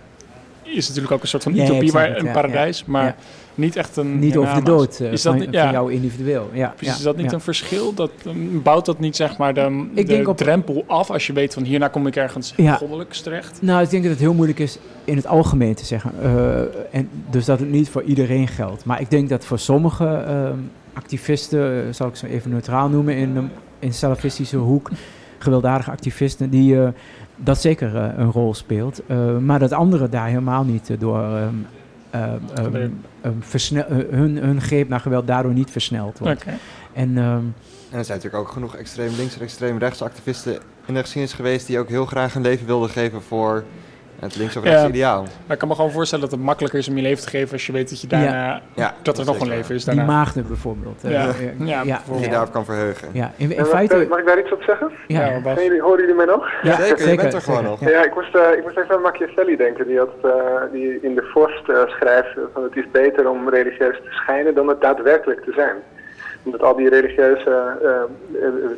is natuurlijk ook een soort van utopie, maar een paradijs, maar. Niet echt een Niet over de dood uh, is dat van, van ja, jou individueel. Ja, Precies, is dat niet een verschil? Dat, um, bouwt dat niet zeg maar de, Ik de denk op- drempel af als je weet van hierna kom ik ergens goddelijks terecht? Nou, ik denk dat het heel moeilijk is in het algemeen te zeggen. Uh, en dus dat het niet voor iedereen geldt. Maar ik denk dat voor sommige uh, activisten, uh, zal ik ze even neutraal noemen, in de in salafistische hoek, gewelddadige activisten, die uh, dat zeker een rol speelt. Uh, maar dat anderen daar helemaal niet door um, um, um, versnel, hun, hun greep naar geweld daardoor niet versneld wordt. Okay. En, ehm, En er zijn natuurlijk ook genoeg extreem links en extreem rechts activisten in de geschiedenis geweest die ook heel graag hun leven wilden geven voor het links of rechts Ja. ideaal. Maar ik kan me gewoon voorstellen dat het makkelijker is om je leven te geven als je weet dat je daarna, Ja, dat er nog een leven is die daarna. maagden bijvoorbeeld. Ja, ja, ja, Die je bijvoorbeeld. daarop kan verheugen. ja. In, in En feite... mag, ik daar iets op zeggen? Ja, Ja, Bas. Zijn jullie, horen jullie mij nog? Ja, zeker, je zeker, bent er gewoon nog. ja. Ja, ik, moest, uh, ik moest even aan Machiavelli denken, die, had, uh, die in de Vorst uh, schrijft van het is beter om religieus te schijnen dan het daadwerkelijk te zijn. Omdat al die religieuze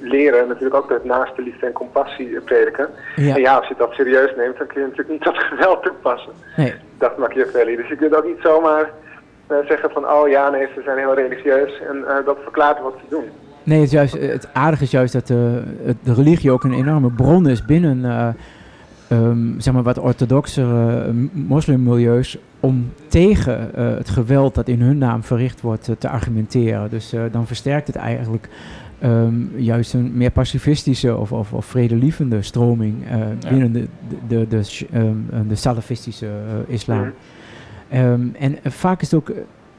leren natuurlijk ook het naaste liefde en compassie prediken. Ja. En ja, als je dat serieus neemt, dan kun je natuurlijk niet *laughs* dat geweld toepassen. Nee. Dacht Machiavelli. Dus je kunt ook niet zomaar zeggen van, oh ja, nee, ze zijn heel religieus en dat verklaart wat ze doen. Nee, het, is juist, het aardige is juist dat de, de religie ook een enorme bron is binnen uh, um, zeg maar wat orthodoxere uh, moslimmilieus om tegen uh, het geweld dat in hun naam verricht wordt te argumenteren. Dus dan versterkt het eigenlijk um, juist een meer pacifistische of, of, of vredelievende stroming ja. binnen de, de, de, de, um, de salafistische islam. Mm. en vaak is het ook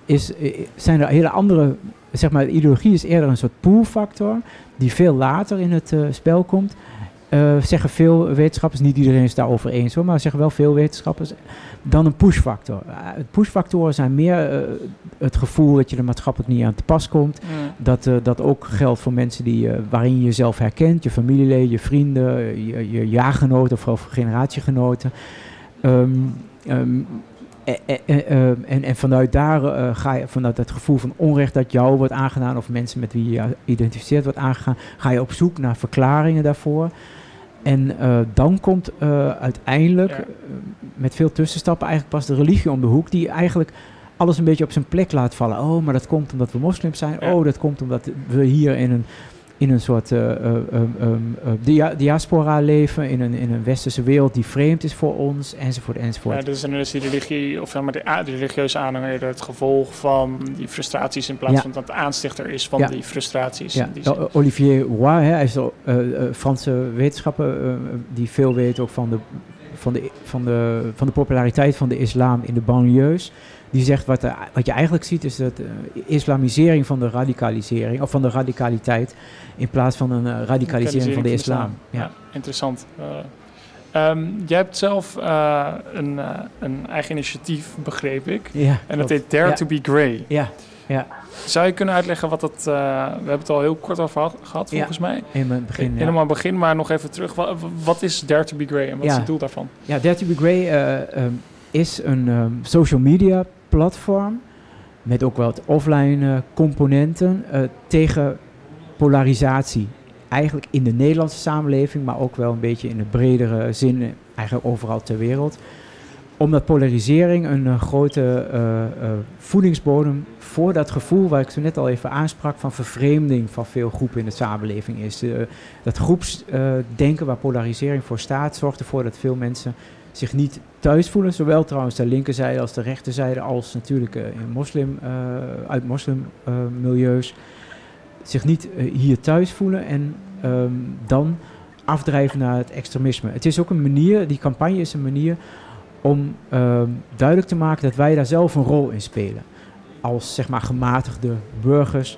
is, zijn er hele andere, zeg maar, de ideologie is eerder een soort poolfactor die veel later in het uh, spel komt. Uh, zeggen veel wetenschappers, niet iedereen is daarover eens hoor, maar zeggen wel veel wetenschappers, dan een pushfactor. Uh, pushfactoren zijn meer uh, het gevoel dat je er maatschappelijk niet aan te pas komt. Mm. Dat dat ook geldt voor mensen die, waarin je jezelf herkent, je familieleden, je vrienden, je, je jaargenoten of, of generatiegenoten. Um, um, en, en, en, en, vanuit daar uh, ga je, vanuit dat gevoel van onrecht dat jou wordt aangedaan, of mensen met wie je identificeert wordt aangegaan, ga je op zoek naar verklaringen daarvoor. En eh, dan komt eh, uiteindelijk, Ja. eh, met veel tussenstappen, eigenlijk pas de religie om de hoek, die eigenlijk alles een beetje op zijn plek laat vallen. Oh, maar dat komt omdat we moslims zijn. Ja. Oh, dat komt omdat we hier in een, in een soort eh, eh, um, eh, dia- diaspora leven, in een, in een westerse wereld die vreemd is voor ons, enzovoort, enzovoort. Ja, dus dan is die religie, of maar de, de religieuze aanhang eerder het gevolg van die frustraties in plaats Ja. van dat het aanstichter is van Ja. die frustraties. Ja, die Olivier Roy, hè, hij is een Franse wetenschapper die veel weet ook van de, van, de, van, de, van de populariteit van de islam in de banlieues. Die zegt wat, er- wat je eigenlijk ziet is dat uh, islamisering van de radicalisering, of van de radicaliteit, in plaats van een eh, radicalisering van de islam. Ja, Ja. interessant. Eh, ehm, jij hebt zelf eh, een, eh, een eigen initiatief, begreep ik. Ja, en dat klopt. heet Dare Ja. to be Grey. Ja, ja. Zou je kunnen uitleggen wat dat... eh, we hebben het al heel kort over gehad- Ja, volgens mij. in het begin, ja. Helemaal begin, maar nog even terug. Wat, wat is Dare to be Grey en wat is het doel daarvan? Ja, Dare to be Grey eh, ehm, is een ehm, social media platform met ook wat offline eh, componenten eh, tegen polarisatie. Eigenlijk in de Nederlandse samenleving, maar ook wel een beetje in de bredere zin, eh, eigenlijk overal ter wereld. Omdat polarisering een grote voedingsbodem voor dat gevoel waar ik zo net al even aansprak van vervreemding van veel groepen in de samenleving is. Dat groepsdenken waar polarisering voor staat zorgt ervoor dat veel mensen zich niet thuis voelen. Zowel trouwens de linkerzijde als de rechterzijde, als natuurlijk eh, in moslim, eh, uit moslimmilieus. zich niet eh, hier thuis voelen en ehm, dan afdrijven naar het extremisme. Het is ook een manier, die campagne is een manier om ehm, duidelijk te maken dat wij daar zelf een rol in spelen. Als zeg maar gematigde burgers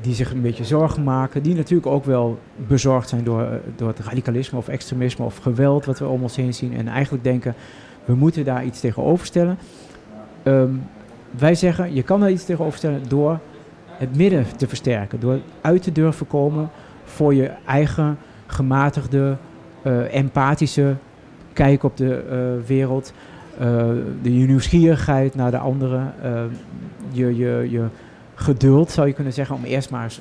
die zich een beetje zorgen maken, die natuurlijk ook wel bezorgd zijn door, eh, door het radicalisme of extremisme of geweld wat we om ons heen zien en eigenlijk denken we moeten daar iets tegenover stellen. Ehm, wij zeggen je kan daar iets tegenover stellen door het midden te versterken, door uit te durven komen voor je eigen gematigde, eh, empathische kijk op de eh, wereld, de je nieuwsgierigheid naar de anderen, je, je, je geduld zou je kunnen zeggen om eerst maar eens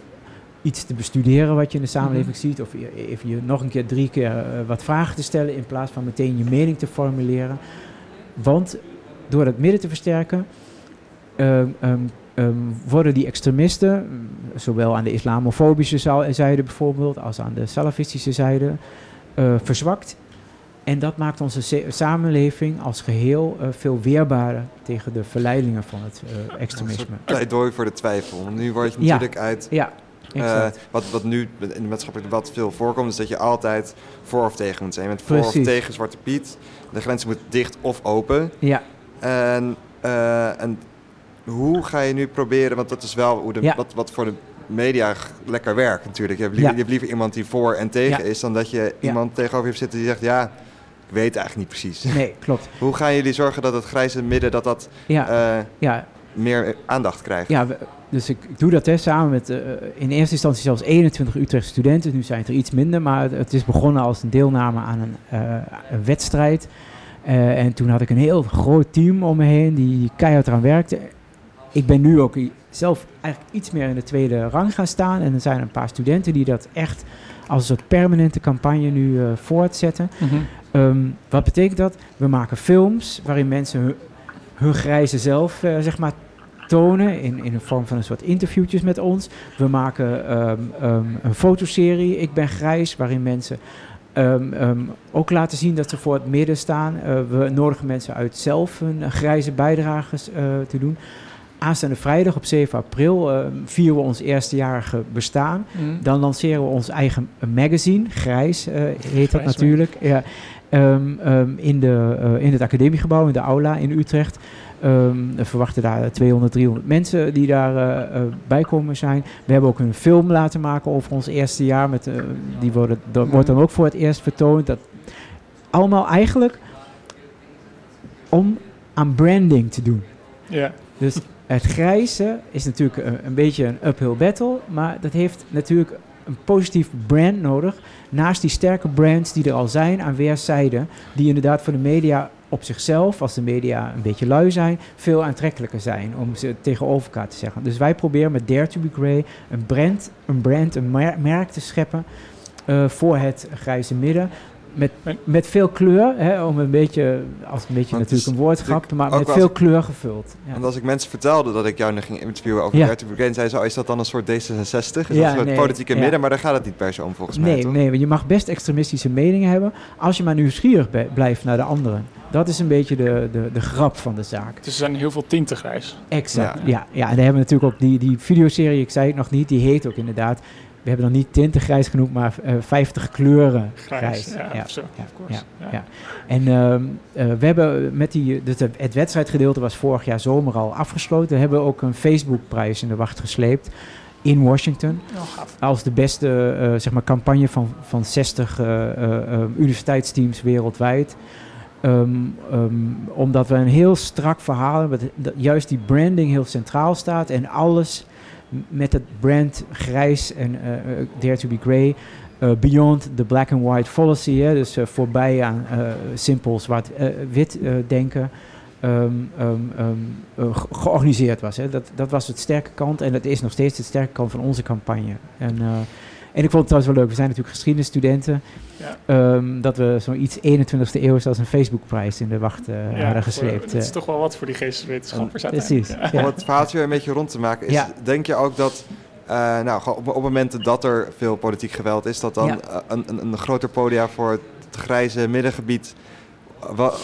iets te bestuderen wat je in de samenleving ziet, of je- even je nog een keer drie keer eh, wat vragen te stellen in plaats van meteen je mening te formuleren. Want door het midden te versterken, ehm, ehm, ehm, worden die extremisten, mm, zowel aan de islamofobische zijde bijvoorbeeld, als aan de salafistische zijde, eh, verzwakt. En dat maakt onze samenleving als geheel eh, veel weerbaarder tegen de verleidingen van het eh, extremisme. Een pleidooi voor de twijfel. Want nu word je Ja, natuurlijk uit... ja, exact. wat, wat nu in het maatschappelijk debat veel voorkomt... is dat je altijd voor of tegen moet zijn. Je bent voor Precies. of tegen Zwarte Piet. De grens moet dicht of open. Ja. En, en hoe ga je nu proberen... want dat is wel hoe de, Ja. wat, wat voor de media lekker werkt natuurlijk. Je hebt, liever, Ja. je hebt liever iemand die voor en tegen is... dan dat je iemand tegenover je hebt zitten die zegt... ja, ik weet eigenlijk niet precies. Nee, klopt. *laughs* hoe gaan jullie zorgen dat het grijze midden... dat dat Ja, eh, ja. meer aandacht krijgt? Ja, we- dus ik, ik doe dat hè, samen met eh, in eerste instantie zelfs 21 Utrechtse studenten. Nu zijn het er iets minder, maar het, het is begonnen als een deelname aan een, eh, een wedstrijd. En toen had ik een heel groot team om me heen die keihard eraan werkte. Ik ben nu ook zelf eigenlijk iets meer in de tweede rang gaan staan. En er zijn een paar studenten die dat echt als een soort permanente campagne nu eh, voortzetten. Mhm. Ehm, wat betekent dat? We maken films waarin mensen hun, hun grijze zelf eh, zeg maar, tonen in, in de vorm van een soort interviewtjes met ons. We maken ehm, ehm, een fotoserie, Ik ben grijs, waarin mensen ook laten zien dat ze voor het midden staan. Eh, we nodigen mensen uit zelf hun grijze bijdrages eh, te doen. Aanstaande vrijdag op 7 april ehm, vieren we ons eerstejarige bestaan. Mhm. Dan lanceren we ons eigen magazine, Grijs eh, heet dat Grijs, natuurlijk. Ja. Ehm, ehm, in, de, eh, in het academiegebouw, in de aula in Utrecht. Ehm, we verwachten daar 200, 300 mensen die daar eh, eh, bij komen zijn. We hebben ook een film laten maken over ons eerste jaar. Met, eh, die worden, dat wordt dan ook voor het eerst vertoond. Dat, allemaal eigenlijk om aan branding te doen. Ja. Dus het grijze is natuurlijk een, beetje een uphill battle, maar dat heeft natuurlijk een positief brand nodig. Naast die sterke brands die er al zijn aan weerszijden, die inderdaad voor de media op zichzelf, als de media een beetje lui zijn, veel aantrekkelijker zijn om ze tegenover elkaar te zeggen. Dus wij proberen met Dare to be Grey een brand, een, brand, een mer- merk te scheppen eh, voor het grijze midden. Met, met veel kleur, hè, om een beetje, als een beetje natuurlijk een woordgrap, maar met veel kleur gevuld. Ja. Want als ik mensen vertelde dat ik jou nog ging interviewen over ja. Gertie Bruggen, zei ze, oh, is dat dan een soort D66? Is ja, dat een soort politieke midden? Maar daar gaat het niet per se om volgens nee, mij, toch? Nee, je mag best extremistische meningen hebben, als je maar nieuwsgierig blijft naar de anderen. Dat is een beetje de, de, de grap van de zaak. Dus er zijn heel veel tinten grijs. Exact, ja. ja. Ja, en dan hebben we natuurlijk ook die, die videoserie, ik zei het nog niet, die heet ook inderdaad we hebben dan niet tinten grijs genoemd, maar uh, eh, 50 kleuren grijs. Ja, ja, zo, ja, ja, En uh, uh, we hebben met die, dus het wedstrijdgedeelte was vorig jaar zomer al afgesloten. We hebben ook een Facebookprijs in de wacht gesleept in Washington. Oh, als de beste uh, zeg maar campagne van, van 60 universiteitsteams wereldwijd. Um, um, omdat we een heel strak verhaal hebben, dat juist die branding heel centraal staat en alles met het brand grijs en uh, Dare to be Grey. Uh, beyond the black and white fallacy, hè, dus voorbij aan simpel zwart-wit denken, um, um, georganiseerd was. Hè. Dat, dat was het sterke kant en dat is nog steeds het sterke kant van onze campagne. En, en ik vond het trouwens wel leuk, we zijn natuurlijk geschiedenisstudenten. Ja. Um, dat we zoiets 21ste eeuw als een Facebookprijs in de wacht uh, ja, hadden gesleept. Het is uh, toch wel wat voor die geesteswetenschappers uh, Precies. Ja. Om het verhaaltje een beetje rond te maken, is, denk je ook dat... Uh, nou, op, op momenten dat er veel politiek geweld is, dat dan een, een, een groter podia voor het grijze middengebied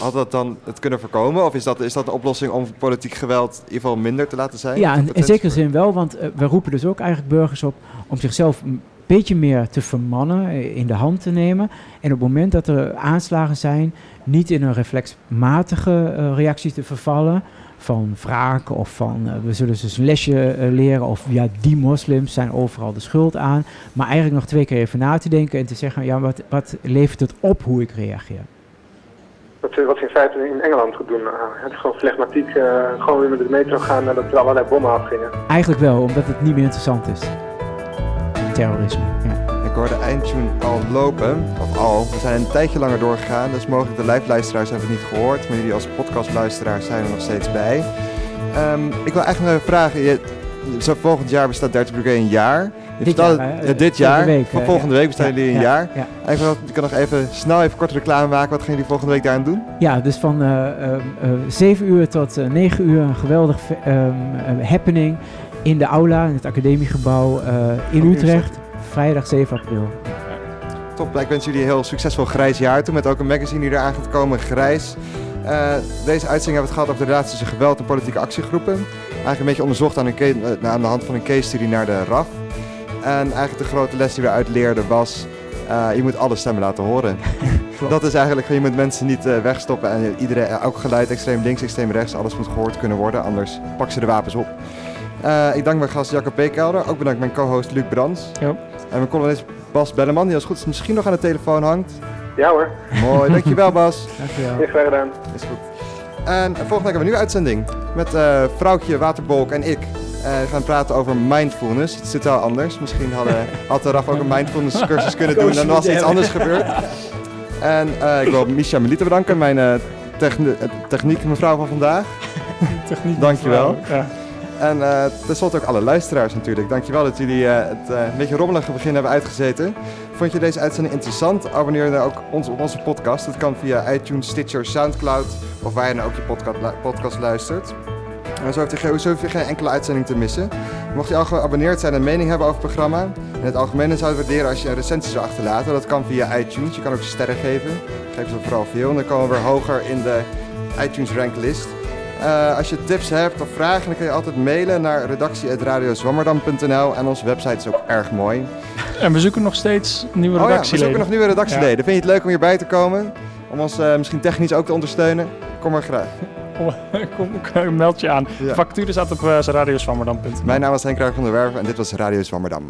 had dat dan het kunnen voorkomen? Of is dat, is dat een oplossing om politiek geweld in ieder geval minder te laten zijn? Ja, in, in zekere zin wel, want uh, we roepen dus ook eigenlijk burgers op om zichzelf beetje meer te vermannen, eh, in de hand te nemen. En op het moment dat er aanslagen zijn, niet in een reflexmatige uh, reactie te vervallen. Van wraak of van uh, we zullen dus een lesje uh, leren. Of ja, die moslims zijn overal de schuld aan. Maar eigenlijk nog twee keer even na te denken en te zeggen: ja, wat, wat levert het op hoe ik reageer? Wat, wat ze in feite in Engeland goed doen. het is gewoon flegmatiek. gewoon weer met de metro gaan nadat er allerlei bommen afgingen. Eigenlijk wel, omdat het niet meer interessant is terrorisme. Ja. Ik hoorde de eindtune al lopen, of al. We zijn een tijdje langer doorgegaan, dus mogelijk de live-luisteraars hebben het niet gehoord, maar jullie als podcastluisteraars zijn er nog steeds bij. Um, ik wil eigenlijk nog even vragen, je, zo volgend jaar bestaat 30 Brigade een jaar. Je dit jaar, ja, dit jaar. Week, van volgende week bestaan jullie een jaar. Ja. Ik, kan nog even snel even kort reclame maken. Wat gaan jullie volgende week daaraan doen? Ja, dus van uh, uh, uh, 7 uur tot 9 uur een geweldig um, happening in de aula, in het academiegebouw uh, in Utrecht. Vrijdag 7 april. Top, ik wens jullie een heel succesvol grijs jaar toe. Met ook een magazine die eraan gaat komen, Grijs. Uh, deze uitzending hebben we het gehad over de relatie tussen geweld en politieke actiegroepen. Eigenlijk een beetje onderzocht aan, een uh, aan de hand van een case studie naar de RAF. En eigenlijk de grote les die we uit leerden was... Uh, je moet alle stemmen laten horen. *laughs* *laughs* dat is eigenlijk, je moet mensen niet wegstoppen. En iedereen, elk geluid, extreem links, extreem rechts, alles moet gehoord kunnen worden. Anders pak ze de wapens op. Uh, ik dank mijn gast Jacob Peekelder. Ook bedankt mijn co-host Luc Brands. Ja. En mijn columnist Bas Belleman, die als goed is misschien nog aan de telefoon hangt. Ja hoor. Mooi, dankjewel Bas. *laughs* dankjewel. Heel graag gedaan. Is goed. En volgende week hebben we een nieuwe uitzending met uh, Vrouwtje, Waterbolk en ik. Uh, we gaan praten over mindfulness. Het zit wel anders. Misschien hadden, *laughs* had de RAF ook een mindfulness cursus kunnen doen. Dan was iets anders gebeurd. *laughs* En uh, ik wil Misha Melita bedanken, mijn techniek mevrouw van vandaag. techniek Dankjewel. Ja. En uh, tenslotte ook alle luisteraars natuurlijk. Dankjewel dat jullie uh, het uh, een beetje rommelige begin hebben uitgezeten. Vond je deze uitzending interessant? Abonneer dan ook ons op onze podcast. Dat kan via iTunes, Stitcher, Soundcloud of waar je nou ook je podcast, podcast luistert. En zo hoef, je, zo je geen enkele uitzending te missen. Mocht je al geabonneerd zijn en mening hebben over het programma, in het algemeen zou het waarderen als je een recensie zou achterlaten. Dat kan via iTunes. Je kan ook sterren geven. Geef ze vooral veel en dan komen we weer hoger in de iTunes ranklist. Uh, als je tips hebt of vragen, dan kun je altijd mailen naar redactie.radiozwammerdam.nl. En onze website is ook erg mooi. En we zoeken nog steeds nieuwe redactieleden. Oh ja, we zoeken nog nieuwe redactieleden. Ja. Vind je het leuk om hierbij te komen? Om ons uh, misschien technisch ook te ondersteunen? Kom maar graag. Kom, *laughs* meld je aan. Ja. Factuur staat op uh, radiozwammerdam.nl. Mijn naam is Henk Ruijf van der Werven en dit was Radio Zwammerdam.